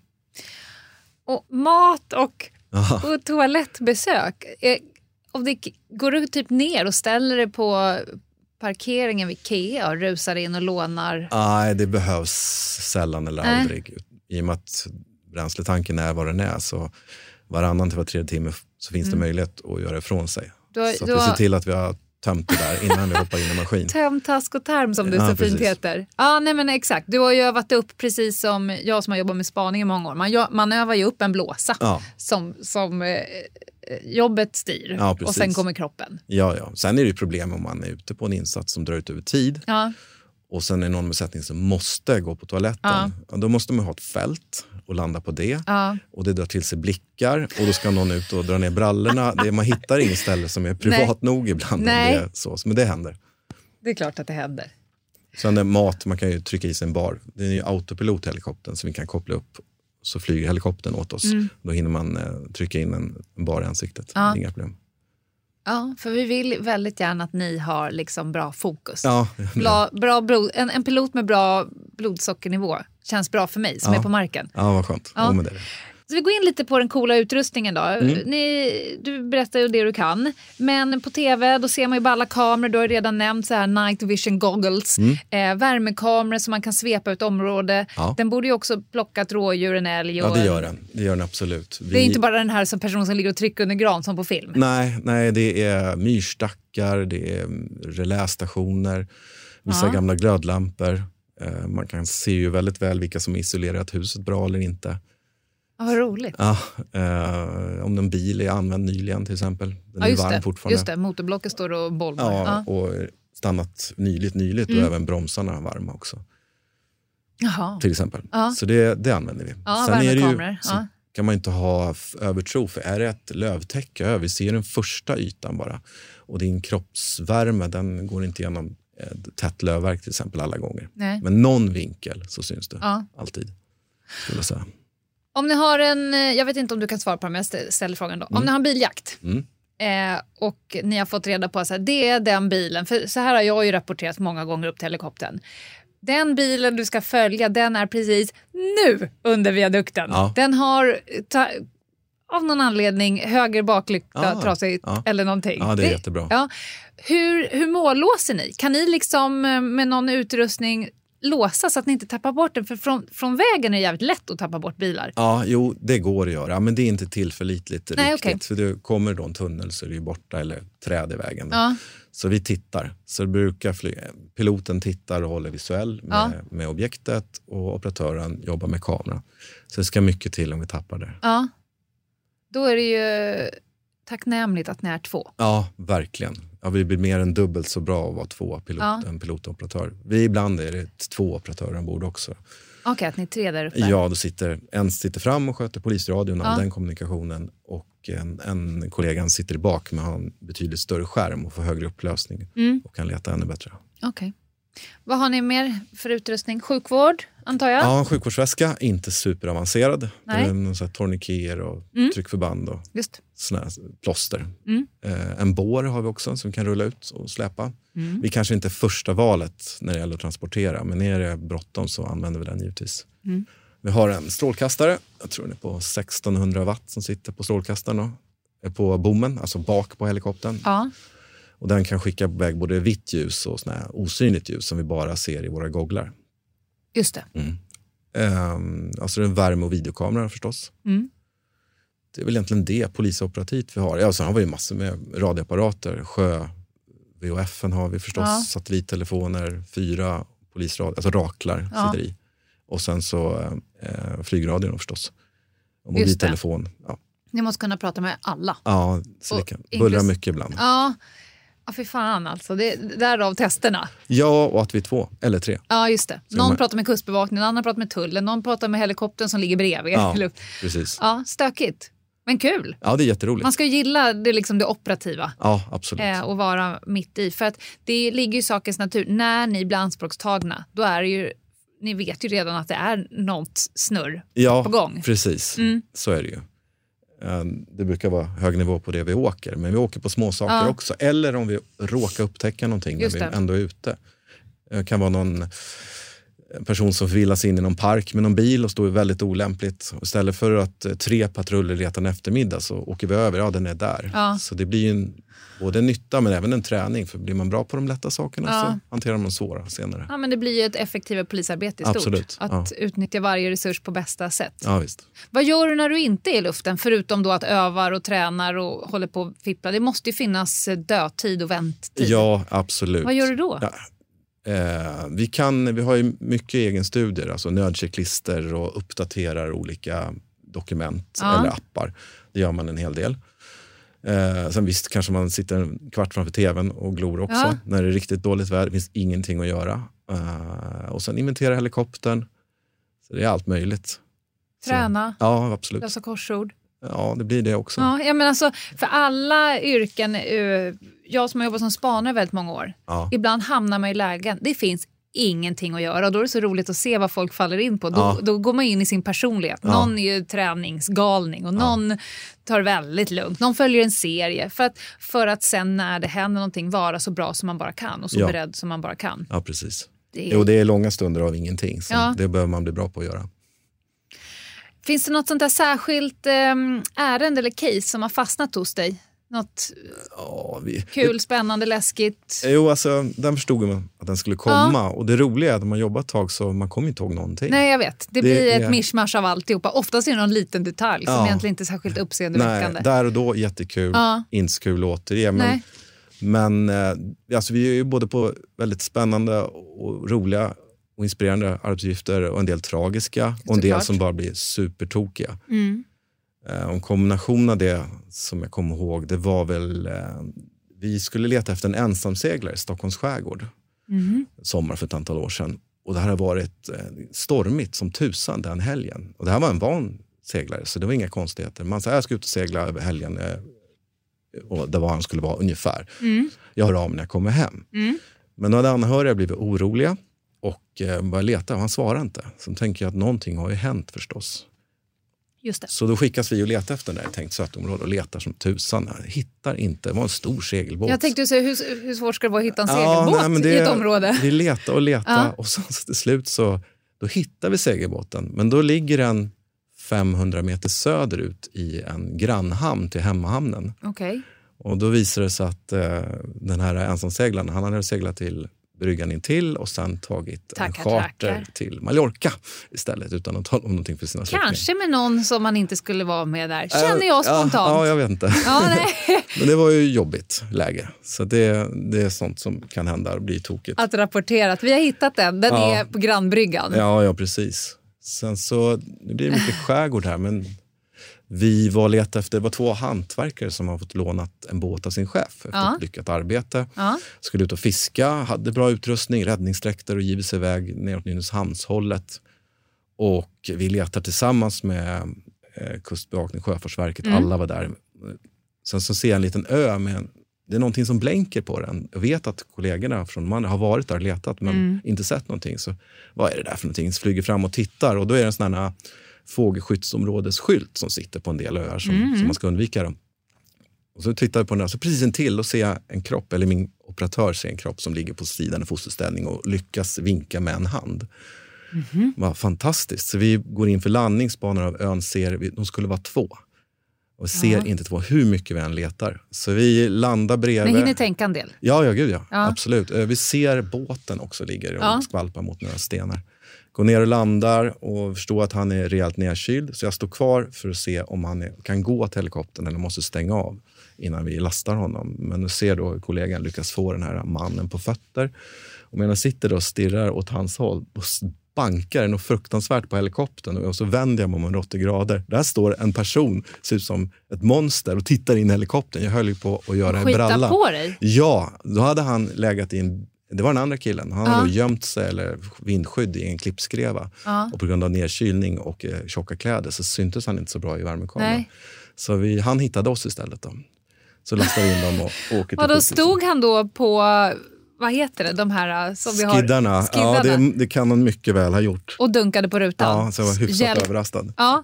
[SPEAKER 3] Och mat och,
[SPEAKER 4] Ja.
[SPEAKER 3] och toalettbesök. Eh, Och det, går du typ ner och ställer dig på parkeringen vid Ikea och rusar in och lånar?
[SPEAKER 4] Nej, det behövs sällan eller
[SPEAKER 3] Nej.
[SPEAKER 4] aldrig. I och med att bränsletanken är vad den är så varannan till var tredje timme så finns det möjlighet att göra ifrån sig.
[SPEAKER 3] Mm. Du
[SPEAKER 4] så
[SPEAKER 3] du
[SPEAKER 4] vi ser till att vi har tömt det där innan vi hoppar in i maskin.
[SPEAKER 3] Töm, task och tarm som det
[SPEAKER 4] Ja,
[SPEAKER 3] så fint
[SPEAKER 4] precis.
[SPEAKER 3] heter. Ja, nej men exakt. Du har ju övat upp precis som jag som har jobbat med spaning i många år. Man, man övar ju upp en blåsa
[SPEAKER 4] Ja.
[SPEAKER 3] som, som eh, jobbet styr
[SPEAKER 4] Ja,
[SPEAKER 3] och sen kommer kroppen.
[SPEAKER 4] Ja, ja. Sen är det ju problem om man är ute på en insats som drar ut över tid
[SPEAKER 3] Ja,
[SPEAKER 4] och sen är någon besättning som måste gå på toaletten.
[SPEAKER 3] Ja.
[SPEAKER 4] Ja. då måste man ha ett fält och landa på det.
[SPEAKER 3] ja.
[SPEAKER 4] Och det drar till sig blickar och då ska någon ut och dra ner brallorna. Det, man hittar inget ställe som är privat nog ibland.
[SPEAKER 3] Nej.
[SPEAKER 4] Det är så, men det händer.
[SPEAKER 3] det är klart att det händer.
[SPEAKER 4] Sen är mat, man kan ju trycka i sig en bar. Det är ju autopilot helikoptern så vi kan koppla upp så flyger helikoptern åt oss. Då hinner man eh, trycka in en, bar i ansiktet.
[SPEAKER 3] Mm. Ja.
[SPEAKER 4] Inga problem.
[SPEAKER 3] Ja, för vi vill väldigt gärna att ni har liksom bra fokus.
[SPEAKER 4] Ja,
[SPEAKER 3] Bra, bra blod, en, en pilot med bra blodsockernivå känns bra för mig som
[SPEAKER 4] Ja.
[SPEAKER 3] är på marken.
[SPEAKER 4] ja vad skönt.
[SPEAKER 3] Ja.
[SPEAKER 4] Ja. Det det.
[SPEAKER 3] Så vi går in lite på den coola utrustningen då.
[SPEAKER 4] Mm.
[SPEAKER 3] Ni, du berättar ju det du kan. Men på tv då ser man ju bara alla kameror. Du har redan nämnt så här night vision goggles. Eh, värmekameror som man kan svepa ut område.
[SPEAKER 4] Mm. Ja.
[SPEAKER 3] Den borde ju också plocka ett rådjur, en älg.
[SPEAKER 4] Ja,
[SPEAKER 3] och
[SPEAKER 4] det
[SPEAKER 3] en-
[SPEAKER 4] gör den. Det gör den absolut. Vi...
[SPEAKER 3] Det är inte bara den här som person som ligger och trycker under gran som på film.
[SPEAKER 4] Nej, nej, det är myrstackar, det är mm, relästationer, vissa
[SPEAKER 3] Ja.
[SPEAKER 4] gamla glödlampor. Eh, Man kan se ju väldigt väl vilka som isolerat huset bra eller inte.
[SPEAKER 3] Ja, vad roligt.
[SPEAKER 4] Ja, eh, om en bil är använd nyligen till exempel. Den
[SPEAKER 3] Ja,
[SPEAKER 4] är varm
[SPEAKER 3] det.
[SPEAKER 4] fortfarande.
[SPEAKER 3] just det. Motorblocket står och bolmar.
[SPEAKER 4] Ja,
[SPEAKER 3] Ja.
[SPEAKER 4] och stannat nyligt, nyligt
[SPEAKER 3] Mm.
[SPEAKER 4] och även bromsarna varma också.
[SPEAKER 3] Jaha.
[SPEAKER 4] Till exempel.
[SPEAKER 3] Ja.
[SPEAKER 4] Så det, det använder vi.
[SPEAKER 3] Ja,
[SPEAKER 4] är det ju, så kan man inte ha övertro, för är det ett lövtäcke över, vi ser den första ytan bara. Och din kroppsvärme den går inte igenom ett tätt lövverk till exempel alla gånger.
[SPEAKER 3] Nej.
[SPEAKER 4] Men någon vinkel så syns det alltid. Skulle jag säga.
[SPEAKER 3] Om ni har en, eh, jag vet inte om du kan svara på det men jag stä- ställer frågan då. Om ni har en biljakt
[SPEAKER 4] Mm.
[SPEAKER 3] eh, och ni har fått reda på att det är den bilen, för så här har jag ju rapporterat många gånger upp till helikoptern. Den bilen du ska följa den är precis nu under viadukten.
[SPEAKER 4] Ja.
[SPEAKER 3] Den har ta, av någon anledning höger baklykta
[SPEAKER 4] Ah,
[SPEAKER 3] trasig
[SPEAKER 4] ja.
[SPEAKER 3] eller någonting.
[SPEAKER 4] Ja, det är jättebra.
[SPEAKER 3] Ja. Hur, hur mållåser ni? Kan ni liksom eh, med någon utrustning låsa så att ni inte tappar bort den? För från, från vägen är det jävligt lätt att tappa bort bilar.
[SPEAKER 4] Ja, jo, det går att göra, men det är inte tillförlitligt
[SPEAKER 3] Nej,
[SPEAKER 4] riktigt.
[SPEAKER 3] okej.
[SPEAKER 4] För det kommer då en tunnel så är det ju borta eller träd i vägen.
[SPEAKER 3] Ja.
[SPEAKER 4] Så vi tittar. Så brukar flyga. Piloten tittar och håller visuell med,
[SPEAKER 3] Ja.
[SPEAKER 4] med objektet och operatören jobbar med kameran. Så det ska mycket till om vi tappar det.
[SPEAKER 3] Ja. Då är det ju tacknämligt att ni är två.
[SPEAKER 4] Ja, verkligen. Ja, vi blir mer än dubbelt så bra att vara två pilot
[SPEAKER 3] Ja.
[SPEAKER 4] än pilot och operatör. Vi ibland är det två operatörer ombord också.
[SPEAKER 3] Okej, att ni är tre där uppe.
[SPEAKER 4] Ja, då sitter, en sitter fram och sköter polisradion och
[SPEAKER 3] Ja.
[SPEAKER 4] den kommunikationen och en, en kollega sitter bak men har en betydligt större skärm och får högre upplösning
[SPEAKER 3] Mm.
[SPEAKER 4] och kan leta ännu bättre.
[SPEAKER 3] Okej. Vad har ni mer för utrustning? Sjukvård, antar jag?
[SPEAKER 4] Ja, en sjukvårdsväska, inte superavancerad.
[SPEAKER 3] Nej.
[SPEAKER 4] Det är tourniqueter och
[SPEAKER 3] Mm.
[SPEAKER 4] tryckförband och
[SPEAKER 3] Just.
[SPEAKER 4] Såna här plåster.
[SPEAKER 3] Mm.
[SPEAKER 4] Eh, en bår har vi också som kan rulla ut och släpa.
[SPEAKER 3] Mm.
[SPEAKER 4] Vi kanske inte är första valet när det gäller att transportera men är det bråttom så använder vi den givetvis.
[SPEAKER 3] Mm.
[SPEAKER 4] Vi har en strålkastare, jag tror den är på 1600 watt som sitter på strålkastaren. På bommen, alltså bak på helikoptern.
[SPEAKER 3] Ja.
[SPEAKER 4] Och den kan skicka iväg både vitt ljus och såna osynligt ljus som vi bara ser i våra gogglar.
[SPEAKER 3] Just det.
[SPEAKER 4] Um, alltså en värme och videokamera förstås.
[SPEAKER 3] Mm.
[SPEAKER 4] Det är väl egentligen det polisoperativt vi har. Ja, sen har vi ju massor med radioapparater. Sjö, VHF har vi förstås,
[SPEAKER 3] Ja.
[SPEAKER 4] satellittelefoner, fyra polisradior, alltså raklar
[SPEAKER 3] Ja.
[SPEAKER 4] sitter i. Och sen så eh, flygradion förstås. Och mobiltelefon. Ja,
[SPEAKER 3] Ni måste kunna prata med alla.
[SPEAKER 4] ja så det
[SPEAKER 3] Och
[SPEAKER 4] kan bullra mycket ibland.
[SPEAKER 3] Ja, ja fy fan alltså. Det, därav testerna.
[SPEAKER 4] Ja, och att vi är två eller tre.
[SPEAKER 3] Ja, just det. Någon
[SPEAKER 4] man-
[SPEAKER 3] pratar med kustbevakningen, någon annan pratar med tullen, någon pratar med helikoptern som ligger bredvid.
[SPEAKER 4] Ja, precis.
[SPEAKER 3] ja stökigt. Men kul.
[SPEAKER 4] Ja, det är jätteroligt.
[SPEAKER 3] Man ska ju gilla det, liksom det operativa.
[SPEAKER 4] Ja, absolut.
[SPEAKER 3] eh, och vara mitt i. För att det ligger ju i sakens natur. När ni blir anspråkstagna, då är det ju, ni vet ju redan att det är något snurr
[SPEAKER 4] ja,
[SPEAKER 3] på gång.
[SPEAKER 4] precis.
[SPEAKER 3] Mm.
[SPEAKER 4] Så är det ju. Eh, Det brukar vara hög nivå på det vi åker, men vi åker på små saker
[SPEAKER 3] Ja.
[SPEAKER 4] också. Eller om vi råkar upptäcka någonting
[SPEAKER 3] Just
[SPEAKER 4] när vi
[SPEAKER 3] det.
[SPEAKER 4] ändå är ute. Det kan vara någon en person som förvillas in i någon park med någon bil och står väldigt olämpligt. Istället för att eh, tre patruller letar en eftermiddag så åker vi över, ja den är där.
[SPEAKER 3] Ja.
[SPEAKER 4] Så det blir en, både en nytta men även en träning. För blir man bra på de lätta sakerna
[SPEAKER 3] Ja.
[SPEAKER 4] så hanterar man svåra senare.
[SPEAKER 3] Ja, men det blir ju ett effektivare polisarbete i stort.
[SPEAKER 4] Absolut,
[SPEAKER 3] Att utnyttja varje resurs på bästa sätt.
[SPEAKER 4] Ja, visst.
[SPEAKER 3] Vad gör du när du inte är i luften? Förutom då att övar och tränar och håller på att fippla. Det måste ju finnas eh, dödtid och vänttid.
[SPEAKER 4] Ja, absolut.
[SPEAKER 3] Vad gör du då?
[SPEAKER 4] Eh, vi, kan, vi har ju mycket egenstudier, alltså nödchecklister och uppdaterar olika dokument
[SPEAKER 3] Ja.
[SPEAKER 4] eller appar. Det gör man en hel del. Eh, sen visst kanske man sitter en kvart framför tvn och glor också
[SPEAKER 3] Ja.
[SPEAKER 4] när det är riktigt dåligt väder. Det finns ingenting att göra. Eh, och sen inventera helikoptern. Så det är allt möjligt.
[SPEAKER 3] Träna,
[SPEAKER 4] Så, ja, absolut.
[SPEAKER 3] lösa korsord.
[SPEAKER 4] Ja, det blir det också.
[SPEAKER 3] Ja, ja, men alltså, för alla yrken, eh, jag som har jobbat som spanare väldigt många år,
[SPEAKER 4] Ja.
[SPEAKER 3] ibland hamnar man i lägen, det finns ingenting att göra och då är det så roligt att se vad folk faller in på. Då,
[SPEAKER 4] Ja.
[SPEAKER 3] då går man in i sin personlighet.
[SPEAKER 4] Ja.
[SPEAKER 3] Någon är ju träningsgalning och någon tar väldigt lugnt. Någon följer en serie för att, för att sen när det händer någonting vara så bra som man bara kan och så
[SPEAKER 4] Ja.
[SPEAKER 3] beredd som man bara kan.
[SPEAKER 4] Ja, precis.
[SPEAKER 3] Det är-
[SPEAKER 4] Jo, det är långa stunder av ingenting. Så
[SPEAKER 3] Ja.
[SPEAKER 4] Det behöver man bli bra på att göra.
[SPEAKER 3] Finns det något sånt där särskilt eh, ärende eller case som har fastnat hos dig? Något
[SPEAKER 4] Ja, vi,
[SPEAKER 3] kul, spännande, läskigt?
[SPEAKER 4] Jo, alltså, den förstod man att den skulle komma. Och det roliga är att när man jobbar ett tag så man kommer inte ihåg någonting.
[SPEAKER 3] Nej, jag vet. Det,
[SPEAKER 4] Det
[SPEAKER 3] blir ett
[SPEAKER 4] är-
[SPEAKER 3] mischmasch av alltihopa. Oftast är det någon liten detalj som
[SPEAKER 4] Ja.
[SPEAKER 3] egentligen inte är särskilt uppseendeväckande.
[SPEAKER 4] Där och då jättekul,
[SPEAKER 3] Ja.
[SPEAKER 4] inte så kul återge. Men,
[SPEAKER 3] Nej.
[SPEAKER 4] men eh, alltså, vi är ju både på väldigt spännande och roliga och inspirerande arbetsuppgifter och en del tragiska och en del
[SPEAKER 3] Såklart.
[SPEAKER 4] som bara blir supertokiga.
[SPEAKER 3] Mm.
[SPEAKER 4] Eh, och kombination av det som jag kommer ihåg, det var väl... Eh, vi skulle leta efter en ensamseglare i Stockholms skärgård
[SPEAKER 3] Mhm.
[SPEAKER 4] sommar för ett antal år sedan. Och det här har varit eh, stormigt som tusan den helgen. Och det här var en van seglare, så det var inga konstigheter. Man sa jag ska ut och segla över helgen. Och det var han skulle vara ungefär.
[SPEAKER 3] Mm.
[SPEAKER 4] Jag hör av mig när jag kommer hem.
[SPEAKER 3] Mm.
[SPEAKER 4] Men då hade anhöriga blivit oroliga och började leta och han svarade inte. Så tänker jag att någonting har ju hänt förstås.
[SPEAKER 3] Det.
[SPEAKER 4] Så då skickas vi och letar efter den där i tänkt sötområde och letar som tusan. Hittar inte, det var en stor segelbåt.
[SPEAKER 3] Jag tänkte säga, hur, hur svårt ska det vara att hitta en
[SPEAKER 4] Ja,
[SPEAKER 3] segelbåt
[SPEAKER 4] nej, men det-
[SPEAKER 3] i ett område?
[SPEAKER 4] Vi letar och letar
[SPEAKER 3] Ja.
[SPEAKER 4] och så till slut så då hittar vi segelbåten. Men då ligger den 500 meter söderut i en grannhamn till hemmahamnen.
[SPEAKER 3] Okej.
[SPEAKER 4] Och då visar det sig att eh, den här ensamseglaren, han hade seglat till bryggan intill och sen tagit
[SPEAKER 3] Tackar,
[SPEAKER 4] en charter
[SPEAKER 3] tackar.
[SPEAKER 4] till Mallorca istället utan att tala om någonting för sina släktingar.
[SPEAKER 3] Kanske med någon som man inte skulle vara med där. Känner jag
[SPEAKER 4] Ja,
[SPEAKER 3] spontant.
[SPEAKER 4] Ja, jag vet inte.
[SPEAKER 3] Ja, nej.
[SPEAKER 4] Men det var ju jobbigt läge. Så det, det är sånt som kan hända och bli tokigt.
[SPEAKER 3] Att rapportera att vi har hittat den. Den
[SPEAKER 4] Ja.
[SPEAKER 3] är på grannbryggan.
[SPEAKER 4] Ja, ja, precis. Sen så, det blir mycket skärgård här, men vi var letade efter, det var två hantverkare som har fått lånat en båt av sin chef efter
[SPEAKER 3] Ja.
[SPEAKER 4] ett lyckat arbete.
[SPEAKER 3] Ja.
[SPEAKER 4] Skulle ut och fiska, hade bra utrustning, räddningsdräkter och givit sig iväg neråt Nynäshamnshållet. Och vi letar tillsammans med eh, Kustbevakning, Sjöfartsverket,
[SPEAKER 3] Mm.
[SPEAKER 4] alla var där. Sen så ser jag en liten ö med en, det är någonting som blänker på den. Jag vet att kollegorna från man har varit där och letat men
[SPEAKER 3] Mm.
[SPEAKER 4] inte sett någonting. Så vad är det där för någonting? Så flyger fram och tittar och då är det en sån här fågelskyddsområdesskylt som sitter på en del öar som,
[SPEAKER 3] Mm.
[SPEAKER 4] som man ska undvika. Dem. Och så tittar jag på den där, så precis intill och ser jag en kropp, eller min operatör ser en kropp som ligger på sidan i fosterställning och lyckas vinka med en hand.
[SPEAKER 3] Mhm.
[SPEAKER 4] Vad fantastiskt. Så vi går in för landning, spanar av ön, ser, de skulle vara två. Och ser
[SPEAKER 3] Ja.
[SPEAKER 4] inte två, hur mycket vi än letar. Så vi landar bredvid.
[SPEAKER 3] Men hinner tänka en del.
[SPEAKER 4] Ja, ja, gud ja.
[SPEAKER 3] Ja.
[SPEAKER 4] Absolut. Eh, Vi ser båten också ligger och
[SPEAKER 3] Ja.
[SPEAKER 4] skvalpar mot några stenar. Går ner och landar och förstår att han är rejält nedkyld. Så jag står kvar för att se om han är, kan gå till helikoptern eller måste stänga av innan vi lastar honom. Men nu ser då kollegan lyckas få den här mannen på fötter. Och medan jag sitter och stirrar åt hans håll bankar det något fruktansvärt på helikoptern och så vänder jag mig om en 80 grader. Där står en person, ser ut som ett monster och tittar in i helikoptern. Jag höll ju på att göra en bralla.
[SPEAKER 3] på dig.
[SPEAKER 4] Ja, då hade han legat i en... Det var den andra killen. Han
[SPEAKER 3] Ja.
[SPEAKER 4] hade då gömt sig eller vindskydd i en klippskreva.
[SPEAKER 3] Ja.
[SPEAKER 4] Och på grund av nedkylning och eh, tjocka kläder så syntes han inte så bra i värmekameran. Så vi, han hittade oss istället. Då. Så lastade vi in dem och, och åker till
[SPEAKER 3] Och då stod han då på, vad heter det, de här som vi har?
[SPEAKER 4] Skiddarna.
[SPEAKER 3] Skiddarna.
[SPEAKER 4] Ja, det, det kan han mycket väl ha gjort.
[SPEAKER 3] Och dunkade på rutan.
[SPEAKER 4] Ja, så jag var hyfsat
[SPEAKER 3] Hjälp.
[SPEAKER 4] överraskad.
[SPEAKER 3] Ja.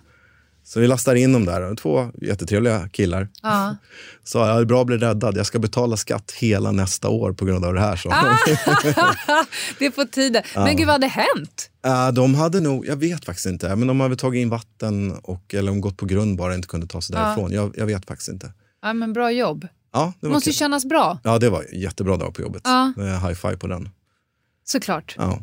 [SPEAKER 4] Så vi lastar in dem där. Två jättetrevliga killar.
[SPEAKER 3] Ja.
[SPEAKER 4] Sa jag är bra att bli räddad. Jag ska betala skatt hela nästa år på grund av det här. Så.
[SPEAKER 3] Ah. det är på tiden. Men gud, vad hade hänt?
[SPEAKER 4] Uh, de hade nog, jag vet faktiskt inte, men de hade tagit in vatten och, eller de gått på grund bara inte kunde ta sig därifrån. Jag, jag vet faktiskt inte.
[SPEAKER 3] Ja, men bra jobb.
[SPEAKER 4] Ja, det
[SPEAKER 3] måste
[SPEAKER 4] kul.
[SPEAKER 3] kännas bra.
[SPEAKER 4] Ja, det var en jättebra dag på jobbet.
[SPEAKER 3] Ja.
[SPEAKER 4] High five på den.
[SPEAKER 3] Såklart.
[SPEAKER 4] Ja.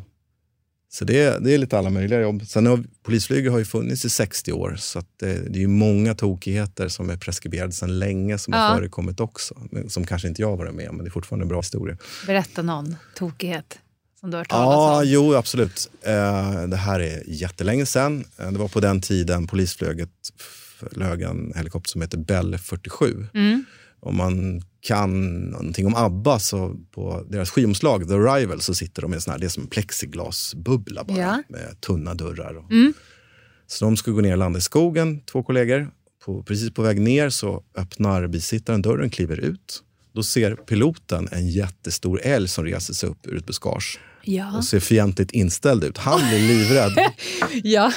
[SPEAKER 4] Så det, är- det är lite alla möjliga jobb. Sen har polisflyget har ju funnits i 60 år så det, det är ju många tokigheter som är preskriberade sedan länge som
[SPEAKER 3] Ja.
[SPEAKER 4] har förekommit också. Som kanske inte jag har varit med om, men det är fortfarande en bra historia.
[SPEAKER 3] Berätta någon tokighet som du har hört talas
[SPEAKER 4] Ja,
[SPEAKER 3] om.
[SPEAKER 4] jo absolut. Eh, det här är jättelänge sedan. Eh, det var på den tiden polisflyget flög en helikopter som heter Bell 47.
[SPEAKER 3] Mm.
[SPEAKER 4] Om man kan någonting om ABBA så på deras skivomslag The Arrival så sitter de i en sån här, det är som en plexiglasbubbla bara
[SPEAKER 3] Ja.
[SPEAKER 4] med tunna dörrar. Och,
[SPEAKER 3] Mm.
[SPEAKER 4] Så de ska gå ner och landa i skogen, två kollegor. På, precis på väg ner så öppnar bisittaren dörren, kliver ut. Då ser piloten en jättestor älg som reser sig upp ur ett buskage
[SPEAKER 3] Ja.
[SPEAKER 4] och ser fientligt inställd ut. Han blir livrädd
[SPEAKER 3] ja.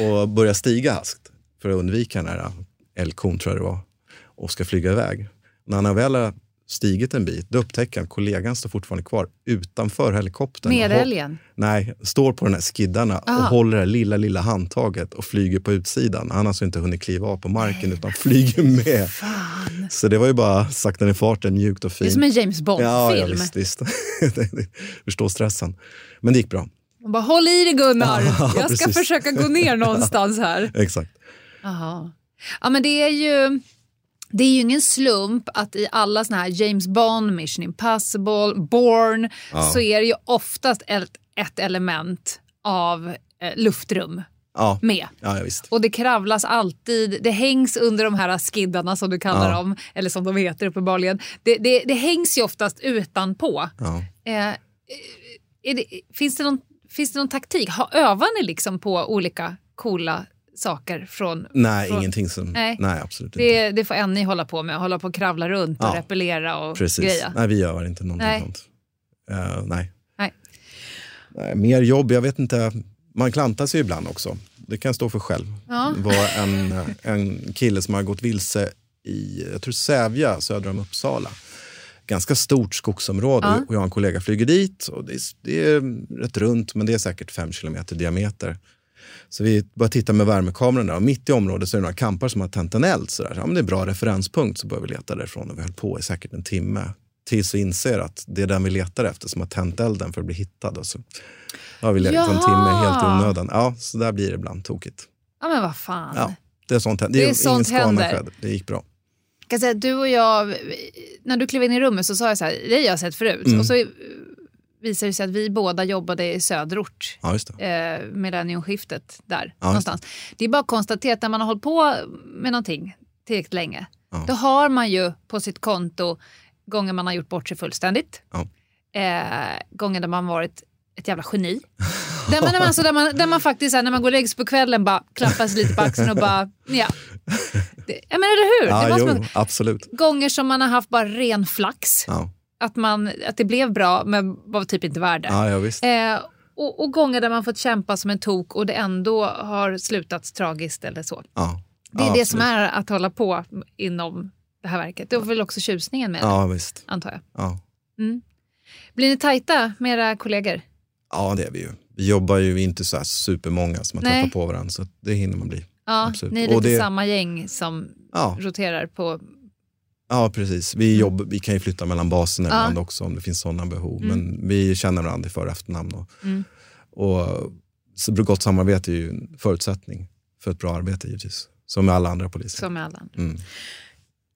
[SPEAKER 4] och börjar stiga haskt för att undvika den här älgkon, tror jag det var, och ska flyga iväg. När han väl har stigit en bit, då upptäcker han att kollegan står fortfarande kvar utanför helikoptern.
[SPEAKER 3] Med
[SPEAKER 4] och
[SPEAKER 3] älgen?
[SPEAKER 4] Nej, står på den här skiddarna och
[SPEAKER 3] Ah.
[SPEAKER 4] håller det här lilla, lilla handtaget och flyger på utsidan. Han har alltså inte hunnit kliva av på marken utan flyger med. Så det var ju bara sakta ner farten, mjukt och
[SPEAKER 3] Det är
[SPEAKER 4] fint.
[SPEAKER 3] som en James
[SPEAKER 4] Ja, ja
[SPEAKER 3] Bond-film.
[SPEAKER 4] visst. visst. Förstå stressen. Men det gick bra.
[SPEAKER 3] Man bara, håll i dig Gunnar,
[SPEAKER 4] Ja,
[SPEAKER 3] jag ska
[SPEAKER 4] precis.
[SPEAKER 3] försöka gå ner någonstans här.
[SPEAKER 4] Exakt.
[SPEAKER 3] Jaha. Ja, men det är ju... Det är ju ingen slump att i alla såna här James Bond, Mission Impossible, Bourne så är det ju oftast ett, ett element av eh, luftrum
[SPEAKER 4] Ja,
[SPEAKER 3] med.
[SPEAKER 4] ja, ja.
[SPEAKER 3] Och det kravlas alltid, det hängs under de här skiddarna som du kallar
[SPEAKER 4] Ja.
[SPEAKER 3] dem, eller som de heter uppenbarligen. Det, det, det hängs ju oftast utanpå.
[SPEAKER 4] Ja.
[SPEAKER 3] Eh, är det, finns, det någon, finns det någon taktik? Ha, övar ni liksom på olika coola saker från...
[SPEAKER 4] Nej,
[SPEAKER 3] från,
[SPEAKER 4] ingenting som...
[SPEAKER 3] Nej.
[SPEAKER 4] Nej, absolut inte.
[SPEAKER 3] Det, det får Annie hålla på med, hålla på och kravla runt och
[SPEAKER 4] Ja.
[SPEAKER 3] repellera och
[SPEAKER 4] Precis.
[SPEAKER 3] greja.
[SPEAKER 4] Nej, vi gör inte någonting
[SPEAKER 3] Nej.
[SPEAKER 4] sånt. Eh, nej.
[SPEAKER 3] Nej.
[SPEAKER 4] nej. Mer jobb, jag vet inte. Man klantar sig ibland också. Det kan jag stå för själv.
[SPEAKER 3] Ja.
[SPEAKER 4] Det var en, eh, en kille som har gått vilse i jag tror Sävja, söder om Uppsala. Ganska stort skogsområde
[SPEAKER 3] Ja.
[SPEAKER 4] och jag och en kollega flyger dit. Och det, är, det är rätt runt, men det är säkert fem kilometer diameter. Så vi börjar titta med värmekameran där och mitt i området så är det några kampar som har tänt en eld. Så där. Ja, men det är en bra referenspunkt så börjar vi leta därifrån och vi höll på i säkert en timme. Tills vi inser att det är den vi letar efter som har tänt elden för att bli hittad. Och så har vi letat en timme helt i onödan. Ja, så där blir det ibland tokigt.
[SPEAKER 3] Ja men vad fan.
[SPEAKER 4] Ja, det är sånt.
[SPEAKER 3] Det är
[SPEAKER 4] ingen
[SPEAKER 3] sånt
[SPEAKER 4] skada
[SPEAKER 3] händer.
[SPEAKER 4] skedde. Det gick bra.
[SPEAKER 3] kan säga, du och jag, när du klev in i rummet så sa jag så här, det har jag sett förut.
[SPEAKER 4] Mm.
[SPEAKER 3] Och så visade det sig att vi båda jobbade i söderort.
[SPEAKER 4] Ja, det.
[SPEAKER 3] eh, millenniumskiftet där
[SPEAKER 4] Ja,
[SPEAKER 3] någonstans. Det är bara att konstatera att när man har hållit på med någonting tillräckligt länge,
[SPEAKER 4] Ja.
[SPEAKER 3] då har man ju på sitt konto gånger man har gjort bort sig fullständigt,
[SPEAKER 4] Ja.
[SPEAKER 3] eh, gånger där man varit ett jävla geni. där, man, alltså, där, man, där man faktiskt, här, när man går och lägger sig på kvällen, bara klappar sig lite på axeln och bara, ja. Det, ja men eller hur? det
[SPEAKER 4] Ja, jo,
[SPEAKER 3] man,
[SPEAKER 4] absolut.
[SPEAKER 3] gånger som man har haft bara ren flax,
[SPEAKER 4] Ja,
[SPEAKER 3] att, man, att det blev bra men var typ inte värd det.
[SPEAKER 4] ja, ja visst.
[SPEAKER 3] Eh, och, och gånger där man fått kämpa som en tok och det ändå har slutat tragiskt eller så.
[SPEAKER 4] Ja.
[SPEAKER 3] Det är det som
[SPEAKER 4] absolut.
[SPEAKER 3] är att hålla på inom det här verket. Det var väl också tjusningen med det, antar jag.
[SPEAKER 4] Ja.
[SPEAKER 3] Blir ni tajta med era kollegor?
[SPEAKER 4] ja, det är vi ju. Vi jobbar ju inte så här supermånga som har
[SPEAKER 3] Nej.
[SPEAKER 4] på varandra, så det hinner man bli.
[SPEAKER 3] Ja,
[SPEAKER 4] Absolut.
[SPEAKER 3] ni är lite
[SPEAKER 4] det-
[SPEAKER 3] samma gäng som
[SPEAKER 4] Ja,
[SPEAKER 3] roterar på...
[SPEAKER 4] ja precis. Vi, jobb, vi kan ju flytta mellan baserna
[SPEAKER 3] Mm. Ja.
[SPEAKER 4] ibland också om det finns sådana behov.
[SPEAKER 3] Mm.
[SPEAKER 4] Men vi känner varandra i för och efternamn. Och,
[SPEAKER 3] Mm.
[SPEAKER 4] och så gott samarbete är ju en förutsättning för ett bra arbete givetvis. Som med alla andra poliser.
[SPEAKER 3] Som med alla andra.
[SPEAKER 4] Mm.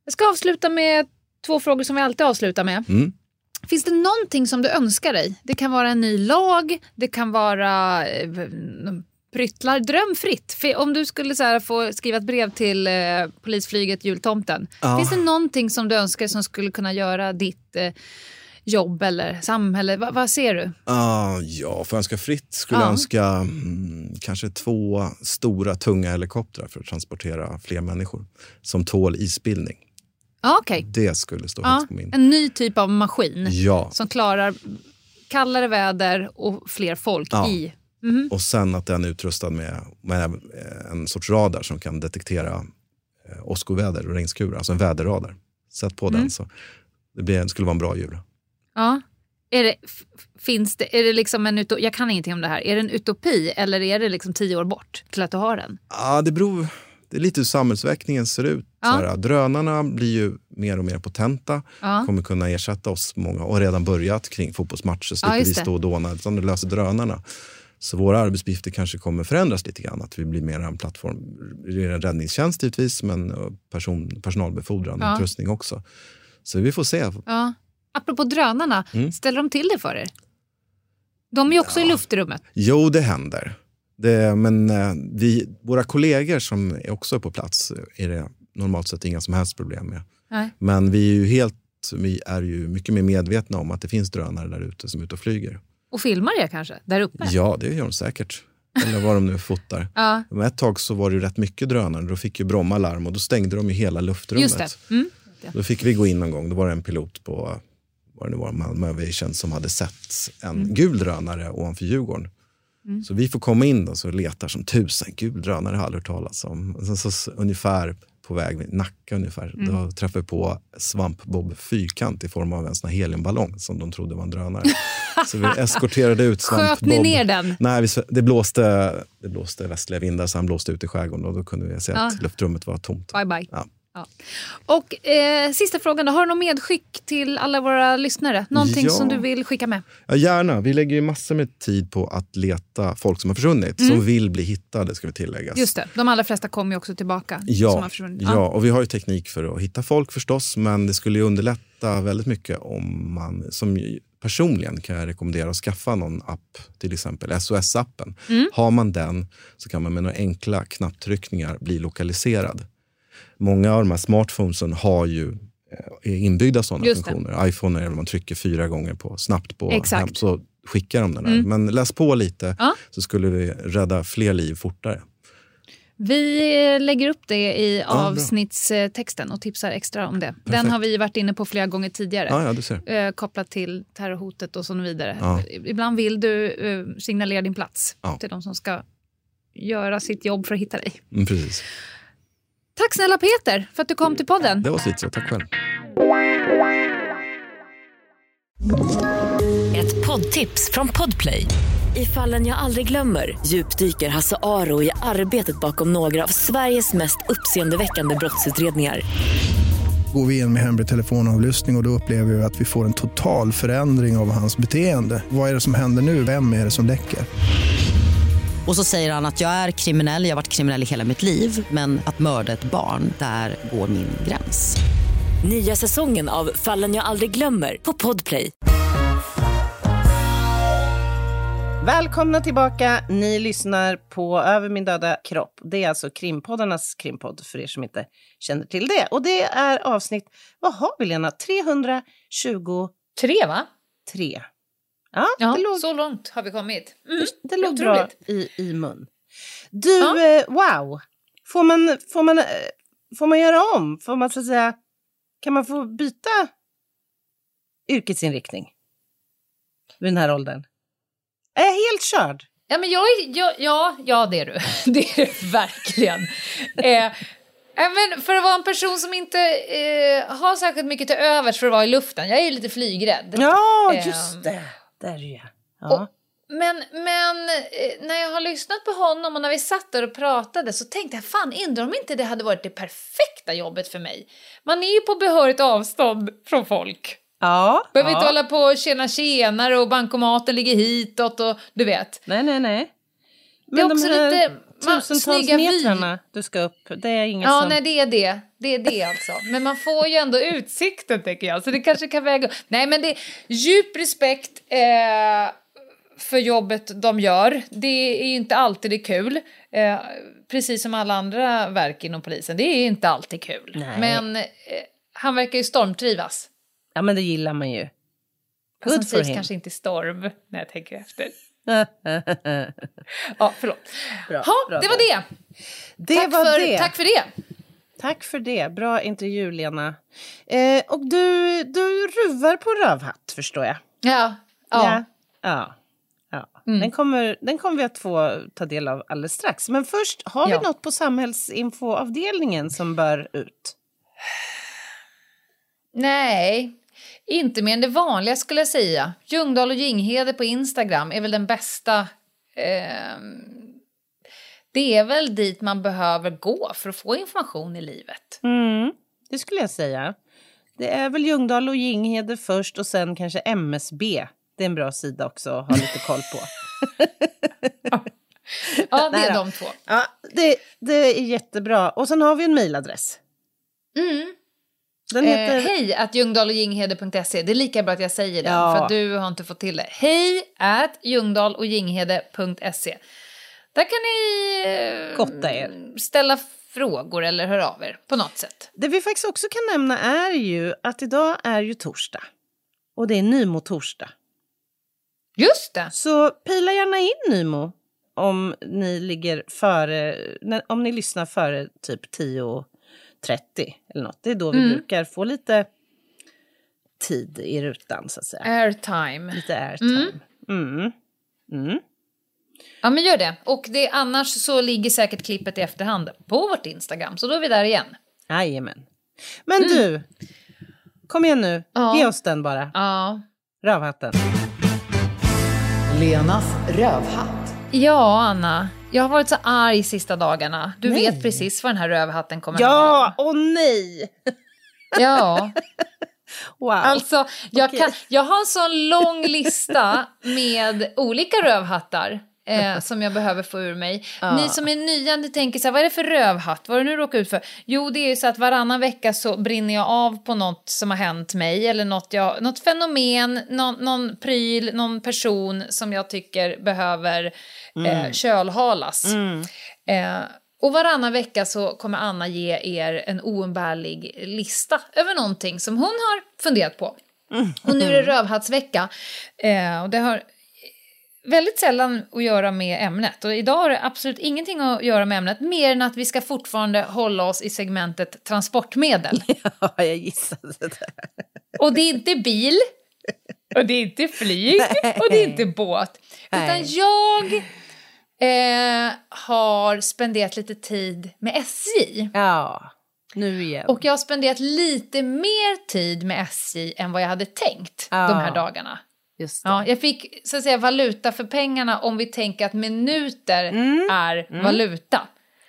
[SPEAKER 3] Jag ska avsluta med två frågor som vi alltid avslutar med.
[SPEAKER 4] Mm.
[SPEAKER 3] Finns det någonting som du önskar dig? Det kan vara en ny lag, det kan vara eh, pryttlar. Dröm fritt. För om du skulle så få skriva ett brev till eh, polisflyget jultomten.
[SPEAKER 4] Ja.
[SPEAKER 3] Finns det någonting som du önskar som skulle kunna göra ditt eh, jobb eller samhälle? Va, vad ser du?
[SPEAKER 4] Ah, ja, för att önska fritt skulle
[SPEAKER 3] Ja.
[SPEAKER 4] jag önska mm, kanske två stora tunga helikoptrar för att transportera fler människor som tål isbildning.
[SPEAKER 3] Ja, okej.
[SPEAKER 4] Det skulle stå högst på min.
[SPEAKER 3] en ny typ av maskin
[SPEAKER 4] Ja,
[SPEAKER 3] som klarar kallare väder och fler folk
[SPEAKER 4] Ja.
[SPEAKER 3] i
[SPEAKER 4] Mm. Och sen att den är utrustad med, med en sorts radar som kan detektera eh, åskoväder och regnskurar, alltså en väderradar. Sätt på mm. den så det, blir, det skulle vara en bra jul.
[SPEAKER 3] Ja. Är det, finns det, är det liksom en utopi, jag kan ingenting om det här. Är det en utopi eller är det liksom tio år bort till att du har den?
[SPEAKER 4] Ja, det beror det är lite hur samhällsutvecklingen ser ut. Ja. Här, drönarna blir ju mer och mer potenta, ja. kommer kunna ersätta oss många och har redan börjat kring fotbollsmatcher. Slipper ja, vi stå och dåna, utan det löser drönarna. Så våra arbetsuppgifter kanske kommer förändras lite grann. Att vi blir mer en plattform. En räddningstjänst givetvis, men person, personalbefordran och utrustning också. Så vi får se.
[SPEAKER 3] Ja. Apropå drönarna, mm. ställer de till det för er? De är ju också ja. i luftrummet.
[SPEAKER 4] Jo, det händer. Det, men eh, vi, våra kollegor som är också på plats är det normalt sett inga som helst problem med. Nej. Men vi är ju helt vi är ju mycket mer medvetna om att det finns drönare där ute som är ute och flyger.
[SPEAKER 3] Och filmar er kanske, där uppe?
[SPEAKER 4] Ja, det gör de säkert. Eller vad de nu fotar. ja. Men ett tag så var det rätt mycket drönare. Då fick ju Bromma larm och då stängde de ju hela luftrummet. Just det. Mm. Då fick vi gå in någon gång. Då var det en pilot på vad det nu var, Malmö Aviation som hade sett en mm. gul drönare ovanför Djurgården. Mm. Så vi får komma in då, och letar som tusen. Gul drönare har jag aldrig hört talas om. Så, så, så, ungefär på väg Nacka ungefär. Mm. Då träffade vi på svampbob fyrkant i form av en sån heliumballong som de trodde var en drönare. så vi eskorterade ut svampbob. Sköt
[SPEAKER 3] ni ner den?
[SPEAKER 4] Nej, vi, det, blåste, det blåste västliga vindar så han blåste ut i skärgården och då kunde vi se ja. att luftrummet var tomt.
[SPEAKER 3] Bye bye. Ja. Ja. Och eh, sista frågan då. Har du något medskick till alla våra lyssnare? Någonting ja. som du vill skicka med?
[SPEAKER 4] Ja, gärna. Vi lägger ju massor med tid på att leta folk som har försvunnit, mm. som vill bli hittade ska vi tilläggas.
[SPEAKER 3] Just det. De allra flesta kommer ju också tillbaka.
[SPEAKER 4] Ja, ja. ja, och vi har ju teknik för att hitta folk förstås, men det skulle ju underlätta väldigt mycket om man som personligen kan jag rekommendera att skaffa någon app, till exempel SOS-appen. Mm. Har man den så kan man med några enkla knapptryckningar bli lokaliserad många av de här smartphonesen har ju eh, inbyggda sådana funktioner. iPhone är man trycker fyra gånger på snabbt på hem, så skickar de den där. Mm. Men läs på lite ja. så skulle vi rädda fler liv fortare.
[SPEAKER 3] Vi lägger upp det i avsnittstexten och tipsar extra om det. Perfekt. Den har vi varit inne på flera gånger tidigare.
[SPEAKER 4] Ja, ja, du ser.
[SPEAKER 3] Eh, kopplat till terrorhotet och så vidare. Ja. Ibland vill du eh, signalera din plats till de som ska göra sitt jobb för att hitta dig.
[SPEAKER 4] Mm, precis.
[SPEAKER 3] Tack snälla Peter för att du kom till podden.
[SPEAKER 4] Det var så Tack själv.
[SPEAKER 1] Ett poddtips från Podplay. I fallen jag aldrig glömmer djupdyker Hasse Aro i arbetet bakom några av Sveriges mest uppseendeväckande brottsutredningar
[SPEAKER 5] går vi in med hemlig telefonavlyssning och, och då upplever vi att vi får en total förändring av hans beteende. Vad är det som händer nu? Vem är det som läcker?
[SPEAKER 6] Och så säger han att jag är kriminell, jag har varit kriminell i hela mitt liv men att mörda ett barn, där går min gräns.
[SPEAKER 1] Nya säsongen av Fallen jag aldrig glömmer på Podplay.
[SPEAKER 2] Välkomna tillbaka. Ni lyssnar på Över min döda kropp. Det är alltså krimpoddarnas krimpodd för er som inte känner till det. Och det är avsnitt, vad har vi Lena? 323
[SPEAKER 3] va?
[SPEAKER 2] Tre.
[SPEAKER 3] Ja, ja låg... så långt har vi kommit.
[SPEAKER 2] Mm, det låg bra i, i mun. Du, ja. eh, wow! Får man, får, man, eh, får man göra om? Får man så att säga, kan man få byta yrkesinriktning vid den här åldern? Är jag helt körd?
[SPEAKER 3] Ja, men jag, jag, ja, ja det är du. det är du verkligen. eh, men för att vara en person som inte eh, har särskilt mycket till övers för att vara i luften. Jag är lite flygrädd.
[SPEAKER 2] Ja, just eh, det. Är. Ja. Och,
[SPEAKER 3] men, men eh, när jag har lyssnat på honom och när vi satt där och pratade så tänkte jag fan undrar om inte det hade varit det perfekta jobbet för mig. Man är ju på behörigt avstånd från folk.
[SPEAKER 2] Ja.
[SPEAKER 3] Behöver
[SPEAKER 2] ja.
[SPEAKER 3] inte hålla på och tjena tjenare och bankomaten ligger hitåt och du vet.
[SPEAKER 2] Nej, nej, nej.
[SPEAKER 3] Men det är också de lite
[SPEAKER 2] tusentals metrarna vy. du ska upp, det är inget
[SPEAKER 3] Ja,
[SPEAKER 2] som...
[SPEAKER 3] nej det är det. Det är det alltså. Men man får ju ändå utsikten tycker jag, så det kanske kan väga Nej men det är djup respekt eh, för jobbet de gör. Det är inte alltid det kul. Eh, precis som alla andra verk inom polisen, det är inte alltid kul. Nej. Men eh, han verkar ju stormtrivas.
[SPEAKER 2] Ja men det gillar man ju.
[SPEAKER 3] Good han trivs kanske inte i storm när jag tänker efter. ja, förlåt. Bra, ha, bra, det var det.
[SPEAKER 2] det
[SPEAKER 3] tack,
[SPEAKER 2] var
[SPEAKER 3] för,
[SPEAKER 2] det.
[SPEAKER 3] tack för det.
[SPEAKER 2] Tack för det. Bra intervju, Lena. Eh, och du, du ruvar på rövhatt, förstår jag.
[SPEAKER 3] Ja. Ja.
[SPEAKER 2] ja. Ja. Mm. Den, kommer, den kommer vi att få ta del av alldeles strax. Men först, har ja. vi något på samhällsinfoavdelningen som bör ut?
[SPEAKER 3] Nej, inte mer än det vanliga skulle jag säga. Ljungdahl och Ginghede på Instagram är väl den bästa... Eh, det är väl dit man behöver gå för att få information i livet.
[SPEAKER 2] Mm, det skulle jag säga. Det är väl Ljungdahl och Ginghede först och sen kanske MSB. Det är en bra sida också att ha lite koll på.
[SPEAKER 3] ja, det är de två.
[SPEAKER 2] Ja, det, det är jättebra. Och sen har vi en mejladress.
[SPEAKER 3] Mm. Den eh, heter... Eh, hej att ljungdahloginghede.se. Det är lika bra att jag säger det, ja. för du har inte fått till det. Hej att ljungdahloginghede.se. Där kan ni
[SPEAKER 2] eh, Gotta er.
[SPEAKER 3] ställa frågor eller höra av er på något sätt.
[SPEAKER 2] Det vi faktiskt också kan nämna är ju att idag är ju torsdag. Och det är Nymo-torsdag.
[SPEAKER 3] Just det!
[SPEAKER 2] Så pila gärna in Nymo om ni ligger före, om ni lyssnar före typ 10 30 eller något. Det är då vi mm. brukar få lite tid i rutan så att säga.
[SPEAKER 3] Airtime.
[SPEAKER 2] Lite airtime. Mm. Mm.
[SPEAKER 3] mm. Ja men gör det. Och det, annars så ligger säkert klippet i efterhand på vårt Instagram. Så då är vi där igen.
[SPEAKER 2] Jajamän. Men mm. du, kom igen nu. Ja. Ge oss den bara.
[SPEAKER 3] Ja.
[SPEAKER 2] Rövhatten.
[SPEAKER 7] Lenas rövhatt.
[SPEAKER 3] Ja, Anna. Jag har varit så arg sista dagarna. Du nej. vet precis vad den här rövhatten kommer
[SPEAKER 2] Ja, åh nej!
[SPEAKER 3] Ja. Wow. Alltså, jag, okay. kan, jag har en sån lång lista med olika rövhattar eh, som jag behöver få ur mig. Ja. Ni som är nya, ni tänker så här, vad är det för rövhatt? Vad har du nu råkat ut för? Jo, det är ju så att varannan vecka så brinner jag av på något som har hänt mig eller något, jag, något fenomen, någon, någon pryl, någon person som jag tycker behöver eh, mm. kölhalas. Mm. Eh, och varannan vecka så kommer Anna ge er en oumbärlig lista över någonting som hon har funderat på. Mm. Och nu är det rövhattsvecka. Eh, och det har väldigt sällan att göra med ämnet. Och idag har det absolut ingenting att göra med ämnet, mer än att vi ska fortfarande hålla oss i segmentet transportmedel.
[SPEAKER 2] Ja, jag gissade det.
[SPEAKER 3] Och det är inte bil, och det är inte flyg, och det är inte båt. Utan jag eh, har spenderat lite tid med SJ.
[SPEAKER 2] Ja, nu igen.
[SPEAKER 3] Och jag har spenderat lite mer tid med SJ än vad jag hade tänkt ja. de här dagarna. Ja, jag fick så att säga valuta för pengarna om vi tänker att minuter mm. är mm. valuta.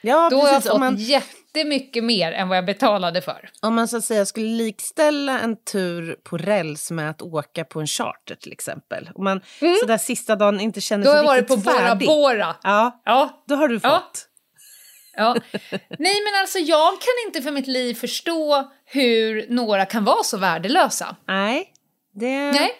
[SPEAKER 3] Ja, Då precis. har jag fått man... jättemycket mer än vad jag betalade för.
[SPEAKER 2] Om man så att säga skulle likställa en tur på räls med att åka på en charter till exempel. Om man mm. sådär sista dagen inte känner sig riktigt färdig. Då har jag varit på Bora Bora. Ja, ja. då har du fått. Ja.
[SPEAKER 3] Ja. Nej men alltså jag kan inte för mitt liv förstå hur några kan vara så värdelösa.
[SPEAKER 2] Nej. Det...
[SPEAKER 3] Nej.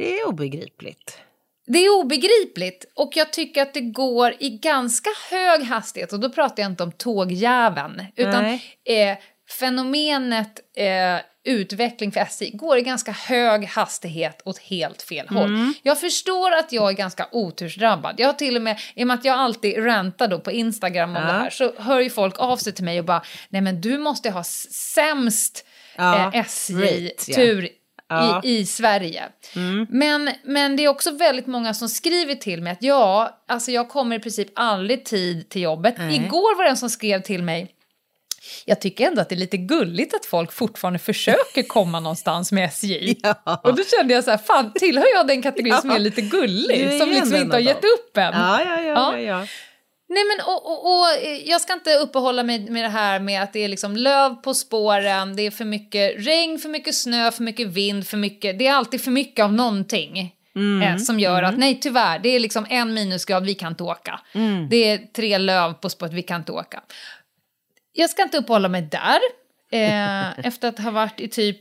[SPEAKER 2] Det är obegripligt.
[SPEAKER 3] Det är obegripligt och jag tycker att det går i ganska hög hastighet och då pratar jag inte om tågjäveln utan eh, fenomenet eh, utveckling för SJ går i ganska hög hastighet åt helt fel håll. Mm. Jag förstår att jag är ganska otursdrabbad. Jag har till och med, i och med att jag alltid rantar då på Instagram om ja. det här, så hör ju folk av sig till mig och bara, nej men du måste ha sämst ja, eh, SJ-tur ja. i, i Sverige. Mm. Men, men det är också väldigt många som skriver till mig att ja, alltså jag kommer i princip aldrig tid till jobbet. Nej. Igår var det en som skrev till mig jag tycker ändå att det är lite gulligt att folk fortfarande försöker komma någonstans med SJ. Ja. Och då kände jag så här, fan tillhör jag den kategori ja. som är lite gullig? Är som liksom inte har gett upp än.
[SPEAKER 2] Ja, ja, ja. ja.
[SPEAKER 3] Nej men och, och, och, jag ska inte uppehålla mig med det här med att det är liksom löv på spåren, det är för mycket regn, för mycket snö, för mycket vind, för mycket, det är alltid för mycket av någonting. Mm. Eh, som gör mm. att nej tyvärr, det är liksom en minusgrad, vi kan inte åka. Mm. Det är tre löv på spåret, vi kan inte åka. Jag ska inte uppehålla mig där, eh, efter att ha varit i typ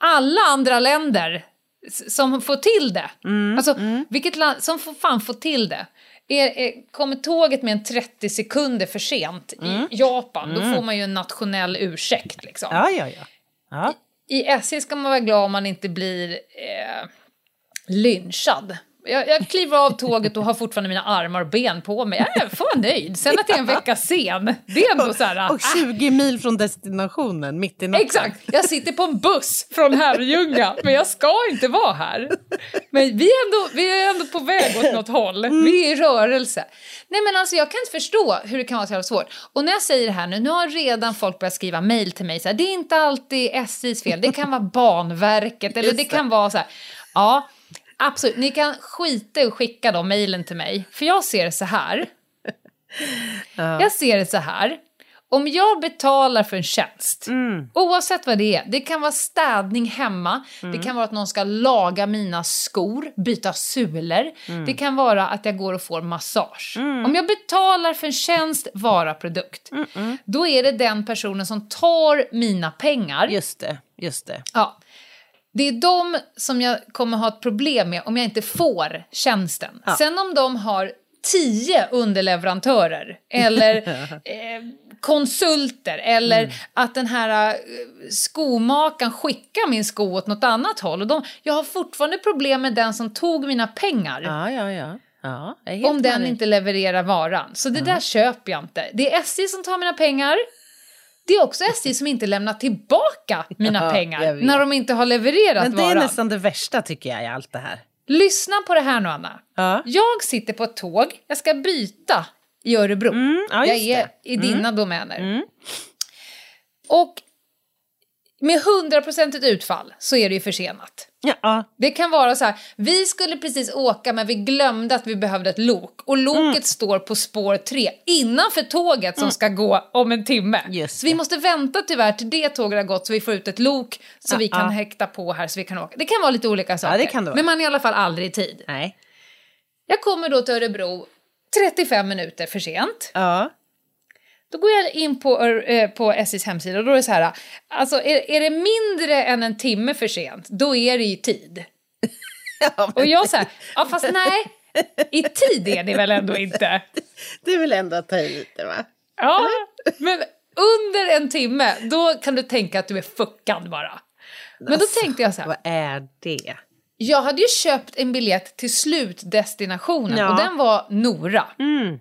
[SPEAKER 3] alla andra länder som får till det. Mm. Alltså, mm. vilket land som får fan få till det. Är, är, kommer tåget med en 30 sekunder för sent mm. i Japan, mm. då får man ju en nationell ursäkt. Liksom.
[SPEAKER 2] Ja, ja, ja. ja.
[SPEAKER 3] I, I SJ ska man vara glad om man inte blir eh, lynchad Jag, jag kliver av tåget och har fortfarande mina armar och ben på mig. Jag är fan nöjd. Sen att jag är en vecka sen, det är ändå så här...
[SPEAKER 2] Och 20 mil från destinationen, mitt i natten.
[SPEAKER 3] Exakt! Jag sitter på en buss från Herrljunga, men jag ska inte vara här. Men vi är ändå, vi är ändå på väg åt något håll. Vi är i rörelse. Nej men alltså jag kan inte förstå hur det kan vara så jävla svårt. Och när jag säger det här nu, nu har redan folk börjat skriva mejl till mig så här, det är inte alltid SJs fel, det kan vara Banverket eller det kan vara så här, ja Absolut, ni kan skita att skicka de mejlen till mig. För jag ser det så här. Ja. Jag ser det så här. Om jag betalar för en tjänst, mm. oavsett vad det är, det kan vara städning hemma, mm. det kan vara att någon ska laga mina skor, byta sulor, mm. det kan vara att jag går och får massage. Mm. Om jag betalar för en tjänst, vara produkt, då är det den personen som tar mina pengar.
[SPEAKER 2] Just det, just det.
[SPEAKER 3] Ja. Det är de som jag kommer ha ett problem med om jag inte får tjänsten. Ja. Sen om de har tio underleverantörer eller eh, konsulter eller mm. att den här eh, skomakaren skickar min sko åt något annat håll. Och de, jag har fortfarande problem med den som tog mina pengar.
[SPEAKER 2] Ja, ja, ja. ja
[SPEAKER 3] om den inte levererar varan. Så det där köper jag inte. Det är SJ som tar mina pengar. Det är också SJ som inte lämnar tillbaka mina pengar när de inte har levererat
[SPEAKER 2] varan. Men det
[SPEAKER 3] är
[SPEAKER 2] varan. nästan det värsta tycker jag i allt det här.
[SPEAKER 3] Lyssna på det här nu Anna. Ja. Jag sitter på ett tåg, jag ska byta i Örebro. Mm, ja, jag är det. i mm. dina domäner. Mm. Och med hundraprocentigt utfall så är det ju försenat.
[SPEAKER 2] Ja.
[SPEAKER 3] Det kan vara så här, vi skulle precis åka men vi glömde att vi behövde ett lok och loket mm. står på spår tre innanför tåget som mm. ska gå om en timme.
[SPEAKER 2] Just
[SPEAKER 3] så vi måste vänta tyvärr till det tåget har gått så vi får ut ett lok så ja, vi kan ja. häkta på här så vi kan åka. Det kan vara lite olika saker.
[SPEAKER 2] Ja,
[SPEAKER 3] Men man är i alla fall aldrig i tid.
[SPEAKER 2] Nej.
[SPEAKER 3] Jag kommer då till Örebro 35 minuter för sent.
[SPEAKER 2] Ja.
[SPEAKER 3] Då går jag in på, äh, på SJs hemsida och då är det så här, alltså är, är det mindre än en timme för sent, då är det i tid. ja, och jag säger, ja fast nej, i tid är det väl ändå inte?
[SPEAKER 2] Det är väl ändå att ta i lite va?
[SPEAKER 3] Ja, men under en timme, då kan du tänka att du är fuckad bara. Men alltså, då tänkte jag så här.
[SPEAKER 2] Vad är det?
[SPEAKER 3] Jag hade ju köpt en biljett till slutdestinationen ja. och den var Nora.
[SPEAKER 2] Mm.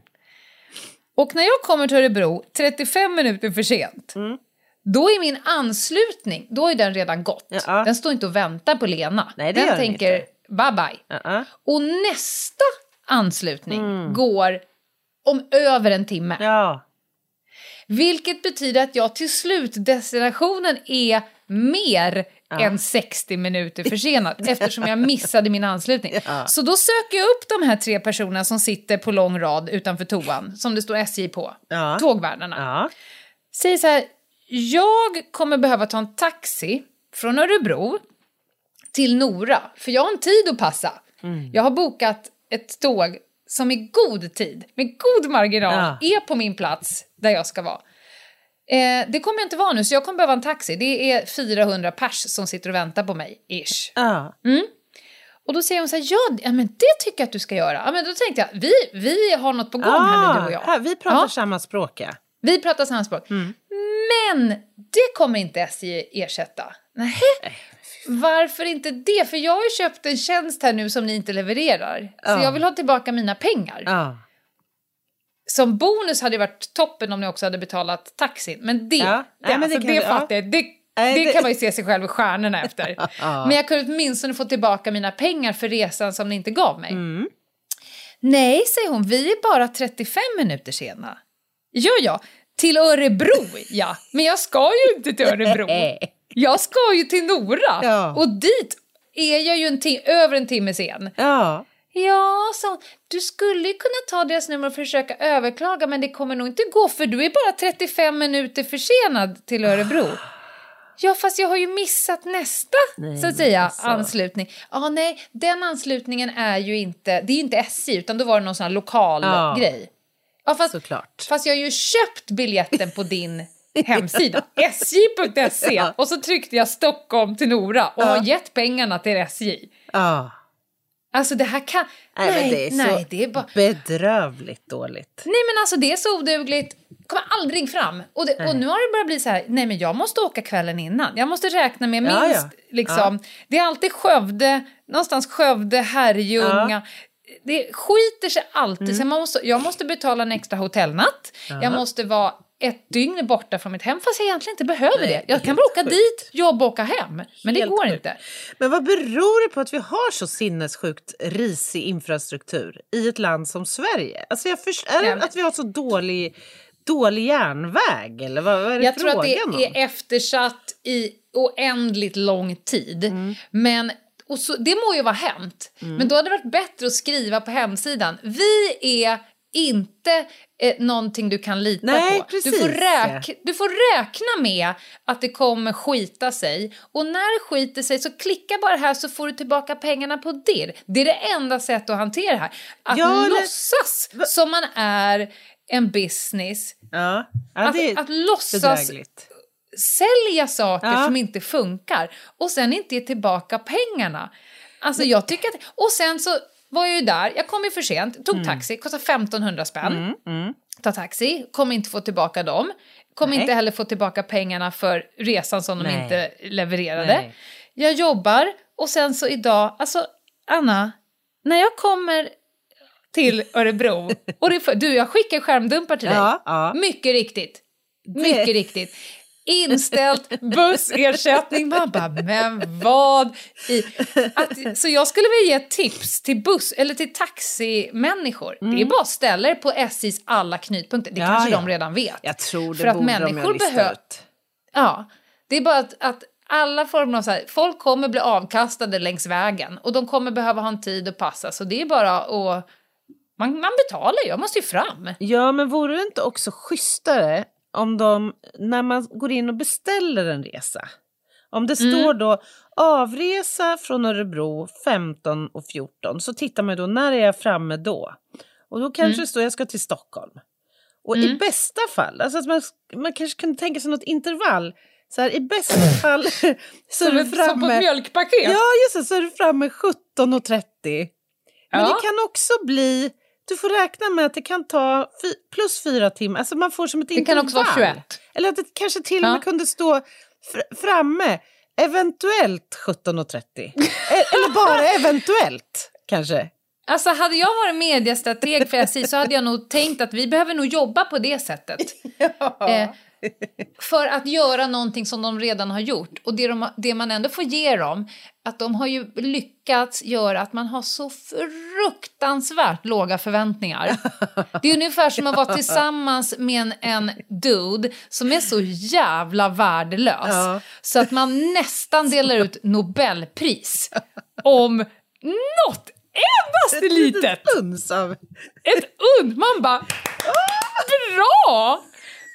[SPEAKER 3] Och när jag kommer till Örebro 35 minuter för sent, mm. då är min anslutning, då är den redan gått. Uh -uh. Den står inte och väntar på Lena.
[SPEAKER 2] Nej,
[SPEAKER 3] den
[SPEAKER 2] den
[SPEAKER 3] tänker
[SPEAKER 2] inte.
[SPEAKER 3] bye bye.
[SPEAKER 2] Uh.
[SPEAKER 3] Och nästa anslutning mm. går om över en timme.
[SPEAKER 2] Ja.
[SPEAKER 3] Vilket betyder att jag till slutdestinationen är mer ja. än 60 minuter försenad eftersom jag missade min anslutning. Ja. Så då söker jag upp de här tre personerna som sitter på lång rad utanför toan, som det står SJ på,
[SPEAKER 2] ja.
[SPEAKER 3] tågvärdarna.
[SPEAKER 2] Ja.
[SPEAKER 3] Säger så här, jag kommer behöva ta en taxi från Örebro till Nora, för jag har en tid att passa. Mm. Jag har bokat ett tåg som i god tid, med god marginal, ja. är på min plats där jag ska vara. Eh, det kommer jag inte vara nu, så jag kommer behöva en taxi. Det är 400 pers som sitter och väntar på mig, ish.
[SPEAKER 2] Ja.
[SPEAKER 3] Mm. Och då säger hon så här, ja, men det tycker jag att du ska göra. Ja, men då tänkte jag, vi, vi har något på gång ah, här nu du och jag.
[SPEAKER 2] Här, vi pratar ja. samma språk ja.
[SPEAKER 3] Vi pratar samma språk.
[SPEAKER 2] Mm.
[SPEAKER 3] Men det kommer inte SJ ersätta. Nej. Varför inte det? För jag har ju köpt en tjänst här nu som ni inte levererar. Så jag vill ha tillbaka mina pengar.
[SPEAKER 2] Ja.
[SPEAKER 3] Som bonus hade det varit toppen om ni också hade betalat taxin. Men det, ja. det, Nej, men det, alltså, det fattar jag. Det, det kan man ju se sig själv i stjärnorna efter. Men jag kunde åtminstone få tillbaka mina pengar för resan som ni inte gav mig.
[SPEAKER 2] Mm.
[SPEAKER 3] Nej, säger hon, vi är bara 35 minuter sena. Ja, ja, till Örebro, ja. Men jag ska ju inte till Örebro. Jag ska ju till Nora.
[SPEAKER 2] Ja.
[SPEAKER 3] Och dit är jag ju en över en timme sen.
[SPEAKER 2] Ja.
[SPEAKER 3] Ja, så du skulle kunna ta deras nummer och försöka överklaga men det kommer nog inte gå för du är bara 35 minuter försenad till Örebro. Ja, fast jag har ju missat nästa, nej, så att säga, alltså. anslutning. Ja, nej, den anslutningen är ju inte, det är ju inte SJ, utan då var det någon sån här lokal ja. grej. Ja, fast,
[SPEAKER 2] Såklart.
[SPEAKER 3] fast jag har ju köpt biljetten på din hemsida, sj.se, och så tryckte jag Stockholm till Nora och ja. har gett pengarna till SJ.
[SPEAKER 2] Ja.
[SPEAKER 3] Alltså det här kan...
[SPEAKER 2] Nej,
[SPEAKER 3] nej,
[SPEAKER 2] det är
[SPEAKER 3] nej, det är bara...
[SPEAKER 2] bedrövligt dåligt.
[SPEAKER 3] Nej men alltså det är så odugligt. Kommer aldrig fram. Och, det, och nu har det börjat bli så här, nej men jag måste åka kvällen innan. Jag måste räkna med minst,
[SPEAKER 2] Ja, ja.
[SPEAKER 3] liksom. Det är alltid Skövde, någonstans Skövde, Herrljunga. Det skiter sig alltid.
[SPEAKER 2] Mm.
[SPEAKER 3] Så man måste, jag måste betala en extra hotellnatt. Jag måste vara ett dygn borta från mitt hem fast jag egentligen inte behöver
[SPEAKER 2] Nej,
[SPEAKER 3] det. Jag kan bara åka
[SPEAKER 2] sjukt.
[SPEAKER 3] dit, jobba och åka hem. Men det
[SPEAKER 2] Helt
[SPEAKER 3] går
[SPEAKER 2] sjukt.
[SPEAKER 3] inte.
[SPEAKER 2] Men vad beror det på att vi har så sinnessjukt risig infrastruktur i ett land som Sverige? Alltså jag först, är det att vi har så dålig, dålig järnväg eller vad, vad är det
[SPEAKER 3] Jag tror att det
[SPEAKER 2] om?
[SPEAKER 3] är eftersatt i oändligt lång tid.
[SPEAKER 2] Mm.
[SPEAKER 3] Men och så, det må ju vara hänt. Men då hade det varit bättre att skriva på hemsidan. Vi är inte eh, någonting du kan lita
[SPEAKER 2] Nej,
[SPEAKER 3] på.
[SPEAKER 2] precis,
[SPEAKER 3] du, får räk, du får räkna med att det kommer skita sig. Och när det skiter sig så klicka bara här så får du tillbaka pengarna på det. Det är det enda sättet att hantera det här. Att
[SPEAKER 2] Ja, eller-
[SPEAKER 3] låtsas som man är en business.
[SPEAKER 2] Ja, ja
[SPEAKER 3] Att,
[SPEAKER 2] det är
[SPEAKER 3] att låtsas
[SPEAKER 2] bedrägligt.
[SPEAKER 3] sälja saker
[SPEAKER 2] Ja.
[SPEAKER 3] som inte funkar och sen inte ge tillbaka pengarna. Alltså jag tycker att... Och sen så var jag ju där, jag kom ju för sent, tog
[SPEAKER 2] Mm.
[SPEAKER 3] taxi, kostade 1500 spänn. Ta taxi, kommer inte få tillbaka dem. Kommer inte heller få tillbaka pengarna för resan som de
[SPEAKER 2] Nej.
[SPEAKER 3] inte levererade.
[SPEAKER 2] Nej.
[SPEAKER 3] Jag jobbar och sen så idag, alltså Anna, när jag kommer till Örebro och det du jag skickar skärmdumpar till dig.
[SPEAKER 2] Ja, ja.
[SPEAKER 3] Mycket riktigt. Mycket riktigt. Inställt bussersättning. Man bara, men vad i... Att, så jag skulle vilja ge tips till buss eller till taximänniskor. Det är bara att ställa er på SJs alla knutpunkter. Det
[SPEAKER 2] Mm. Ja,
[SPEAKER 3] kanske
[SPEAKER 2] ja.
[SPEAKER 3] de redan vet.
[SPEAKER 2] Jag tror det
[SPEAKER 3] För att
[SPEAKER 2] de
[SPEAKER 3] människor behöver-. Ja, det är bara att, att alla former av så här, folk kommer bli avkastade längs vägen och de kommer behöva ha en tid att passa. Så det är bara att... Man, man betalar ju, jag måste ju fram.
[SPEAKER 2] Ja, men vore det inte också schysstare om de, när man går in och beställer en resa, om det
[SPEAKER 3] Mm.
[SPEAKER 2] står då avresa från Örebro 15 och 14 så tittar man då när är jag framme då? Och då kanske
[SPEAKER 3] Mm.
[SPEAKER 2] det står jag ska till Stockholm. Och i bästa fall, alltså att man, man kanske kan tänka sig något intervall. Så här, i bästa fall så är du
[SPEAKER 3] ett- som på ett
[SPEAKER 2] framme...
[SPEAKER 3] mjölkpaket.
[SPEAKER 2] Ja, just det, så är du framme 17.30. Men
[SPEAKER 3] Ja.
[SPEAKER 2] det kan också bli... Du får räkna med att det kan ta plus fyra timmar. Alltså man får som ett
[SPEAKER 3] Det kan
[SPEAKER 2] intervall.
[SPEAKER 3] också vara 21.
[SPEAKER 2] Eller att det kanske till och
[SPEAKER 3] Ja.
[SPEAKER 2] med kunde stå fr, framme, eventuellt 17.30. E- Eller bara eventuellt, kanske.
[SPEAKER 3] Alltså hade jag varit mediestrateg för SJ så hade jag nog tänkt att vi behöver nog jobba på det sättet. Eh, för att göra någonting som de redan har gjort. Och det, de, det man ändå får ge dem, att de har ju lyckats göra att man har så fruktansvärt låga förväntningar. Det är ungefär som att vara tillsammans med en, en dude som är så jävla värdelös.
[SPEAKER 2] Ja.
[SPEAKER 3] Så att man nästan delar ut Nobelpris om något endaste litet.
[SPEAKER 2] uns av...
[SPEAKER 3] Ett und! Man bara, bra!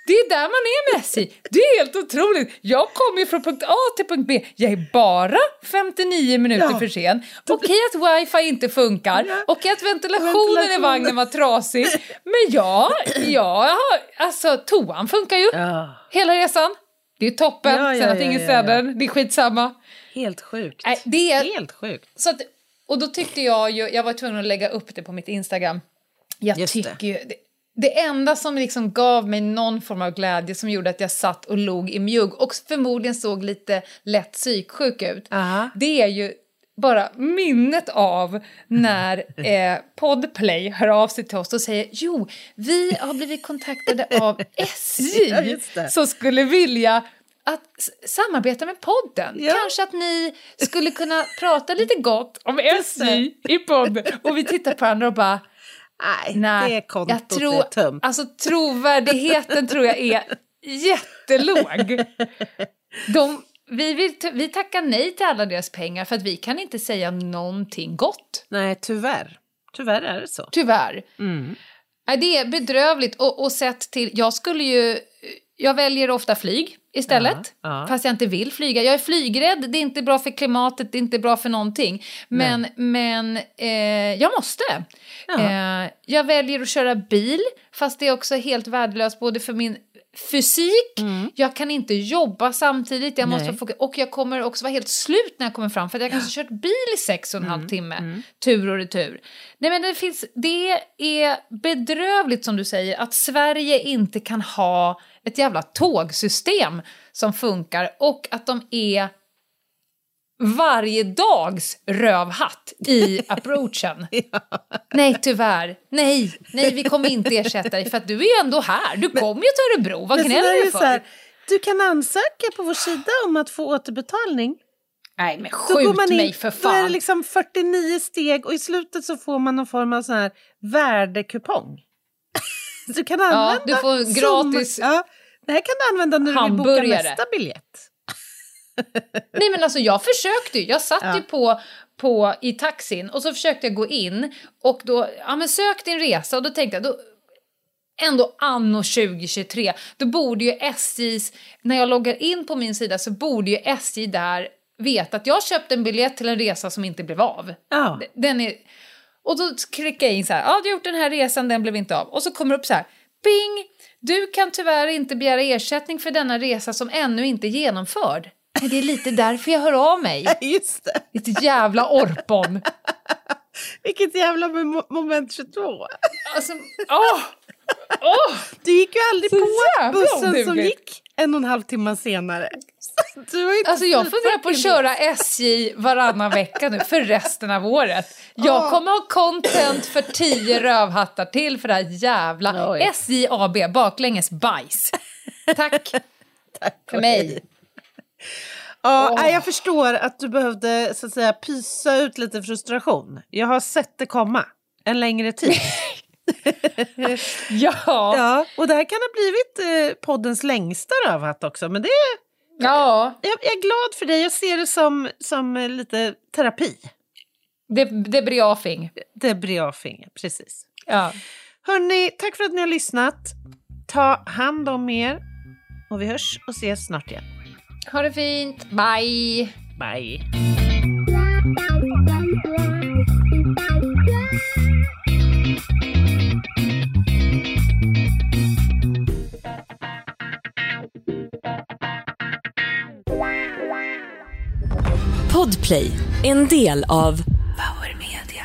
[SPEAKER 3] Det är där man är med SJ. Det är helt otroligt. Jag kommer ju från punkt A till punkt B. Jag är bara 59 minuter
[SPEAKER 2] Ja.
[SPEAKER 3] för sen. Okej att wifi inte funkar. Okej att ventilationen i
[SPEAKER 2] Ventilationen.
[SPEAKER 3] vagnen var trasig. Men ja, har, alltså toan funkar ju.
[SPEAKER 2] Ja,
[SPEAKER 3] Hela resan. Det är toppen.
[SPEAKER 2] Ja, ja,
[SPEAKER 3] Sen att
[SPEAKER 2] ja,
[SPEAKER 3] ingen
[SPEAKER 2] ja, ja.
[SPEAKER 3] den, det är skitsamma.
[SPEAKER 2] helt sjukt.
[SPEAKER 3] Nej, det är,
[SPEAKER 2] Helt sjukt.
[SPEAKER 3] så att, och då tyckte jag ju, jag var tvungen att lägga upp det på mitt Instagram. Jag
[SPEAKER 2] Just det.
[SPEAKER 3] tycker ju, det, det enda som liksom gav mig någon form av glädje som gjorde att jag satt och log i mjugg och förmodligen såg lite lätt psyksjuk ut,
[SPEAKER 2] Aha.
[SPEAKER 3] det är ju bara minnet av när eh, Podplay hör av sig till oss och säger jo, vi har blivit kontaktade av
[SPEAKER 2] Ja,
[SPEAKER 3] SJ
[SPEAKER 2] det.
[SPEAKER 3] som skulle vilja att samarbeta med podden.
[SPEAKER 2] Ja.
[SPEAKER 3] Kanske att ni skulle kunna prata lite gott om SJ i podden. Och vi tittar på varandra och bara,
[SPEAKER 2] Nej,
[SPEAKER 3] nej,
[SPEAKER 2] det kontot
[SPEAKER 3] jag tror,
[SPEAKER 2] är tömt.
[SPEAKER 3] Alltså trovärdigheten tror jag är jättelåg. De, vi, vill, vi tackar nej till alla deras pengar för att vi kan inte säga någonting gott.
[SPEAKER 2] Nej, tyvärr. Tyvärr är det så.
[SPEAKER 3] Tyvärr.
[SPEAKER 2] Mm.
[SPEAKER 3] Nej, det är bedrövligt och, och sett till, jag skulle ju, jag väljer ofta flyg istället.
[SPEAKER 2] Ja, ja.
[SPEAKER 3] Fast jag inte vill flyga. Jag är flygrädd, det är inte bra för klimatet, det är inte bra för någonting. Men, men eh, jag måste.
[SPEAKER 2] Ja.
[SPEAKER 3] Eh, jag väljer att köra bil, fast det är också helt värdelöst både för min fysik, mm. jag kan inte jobba samtidigt, jag måste få, och jag kommer också vara helt slut när jag kommer fram för att jag kanske kört bil i sex och en halv mm. timme, mm. tur och retur. Nej men det finns, det är bedrövligt som du säger att Sverige inte kan ha ett jävla tågsystem som funkar och att de är varje dags rövhatt i approachen. ja. Nej, tyvärr. Nej, nej, vi kommer inte ersätta dig för att du är ju ändå här. Du kommer ju till Örebro. Vad gnäller du för? Här,
[SPEAKER 2] du kan ansöka på vår sida om att få återbetalning.
[SPEAKER 3] Nej, men skjut man in, mig för fan.
[SPEAKER 2] Då är det liksom 49 steg och i slutet så får man någon form av sån här värdekupong. du kan använda...
[SPEAKER 3] Ja, du får gratis...
[SPEAKER 2] Som, ja, det här kan du använda när du vill boka nästa biljett.
[SPEAKER 3] Nej men alltså jag försökte ju, jag satt ja. ju på, på i taxin och så försökte jag gå in och då, ja men sök din resa och då tänkte jag, då, ändå anno 2023, då borde ju SJs, när jag loggar in på min sida så borde ju SJ där veta att jag köpte en biljett till en resa som inte blev av.
[SPEAKER 2] Ja.
[SPEAKER 3] Den är, och då klickar jag in så här, ja du har gjort den här resan, den blev inte av. Och så kommer det upp så här, bing! Du kan tyvärr inte begära ersättning för denna resa som ännu inte är genomförd. Det är lite därför jag hör av mig.
[SPEAKER 2] Just det.
[SPEAKER 3] Ditt jävla orpon.
[SPEAKER 2] Vilket jävla moment 22.
[SPEAKER 3] Alltså, åh! åh.
[SPEAKER 2] Du gick ju aldrig Så på bussen som gick en och en halv timme senare.
[SPEAKER 3] alltså jag funderar på att köra SJ varannan vecka nu för resten av året. Jag oh. kommer ha content för tio rövhattar till för det här jävla Oj. SJ AB baklänges bajs. Tack,
[SPEAKER 2] Tack för mig. Ja, oh. jag förstår att du behövde så att säga pysa ut lite frustration. Jag har sett det komma en längre tid.
[SPEAKER 3] ja.
[SPEAKER 2] ja. Och det här kan ha blivit eh, poddens längsta rövhatt också, men det
[SPEAKER 3] Ja.
[SPEAKER 2] Jag, jag, är glad för dig. Jag ser det som, som lite terapi.
[SPEAKER 3] Det, debriefing.
[SPEAKER 2] Debriefing, precis.
[SPEAKER 3] Ja.
[SPEAKER 2] Hörni, tack för att ni har lyssnat. Ta hand om er och vi hörs och ses snart igen.
[SPEAKER 3] Ha det fint. Bye.
[SPEAKER 2] Bye.
[SPEAKER 1] Podplay, en del av Power Media.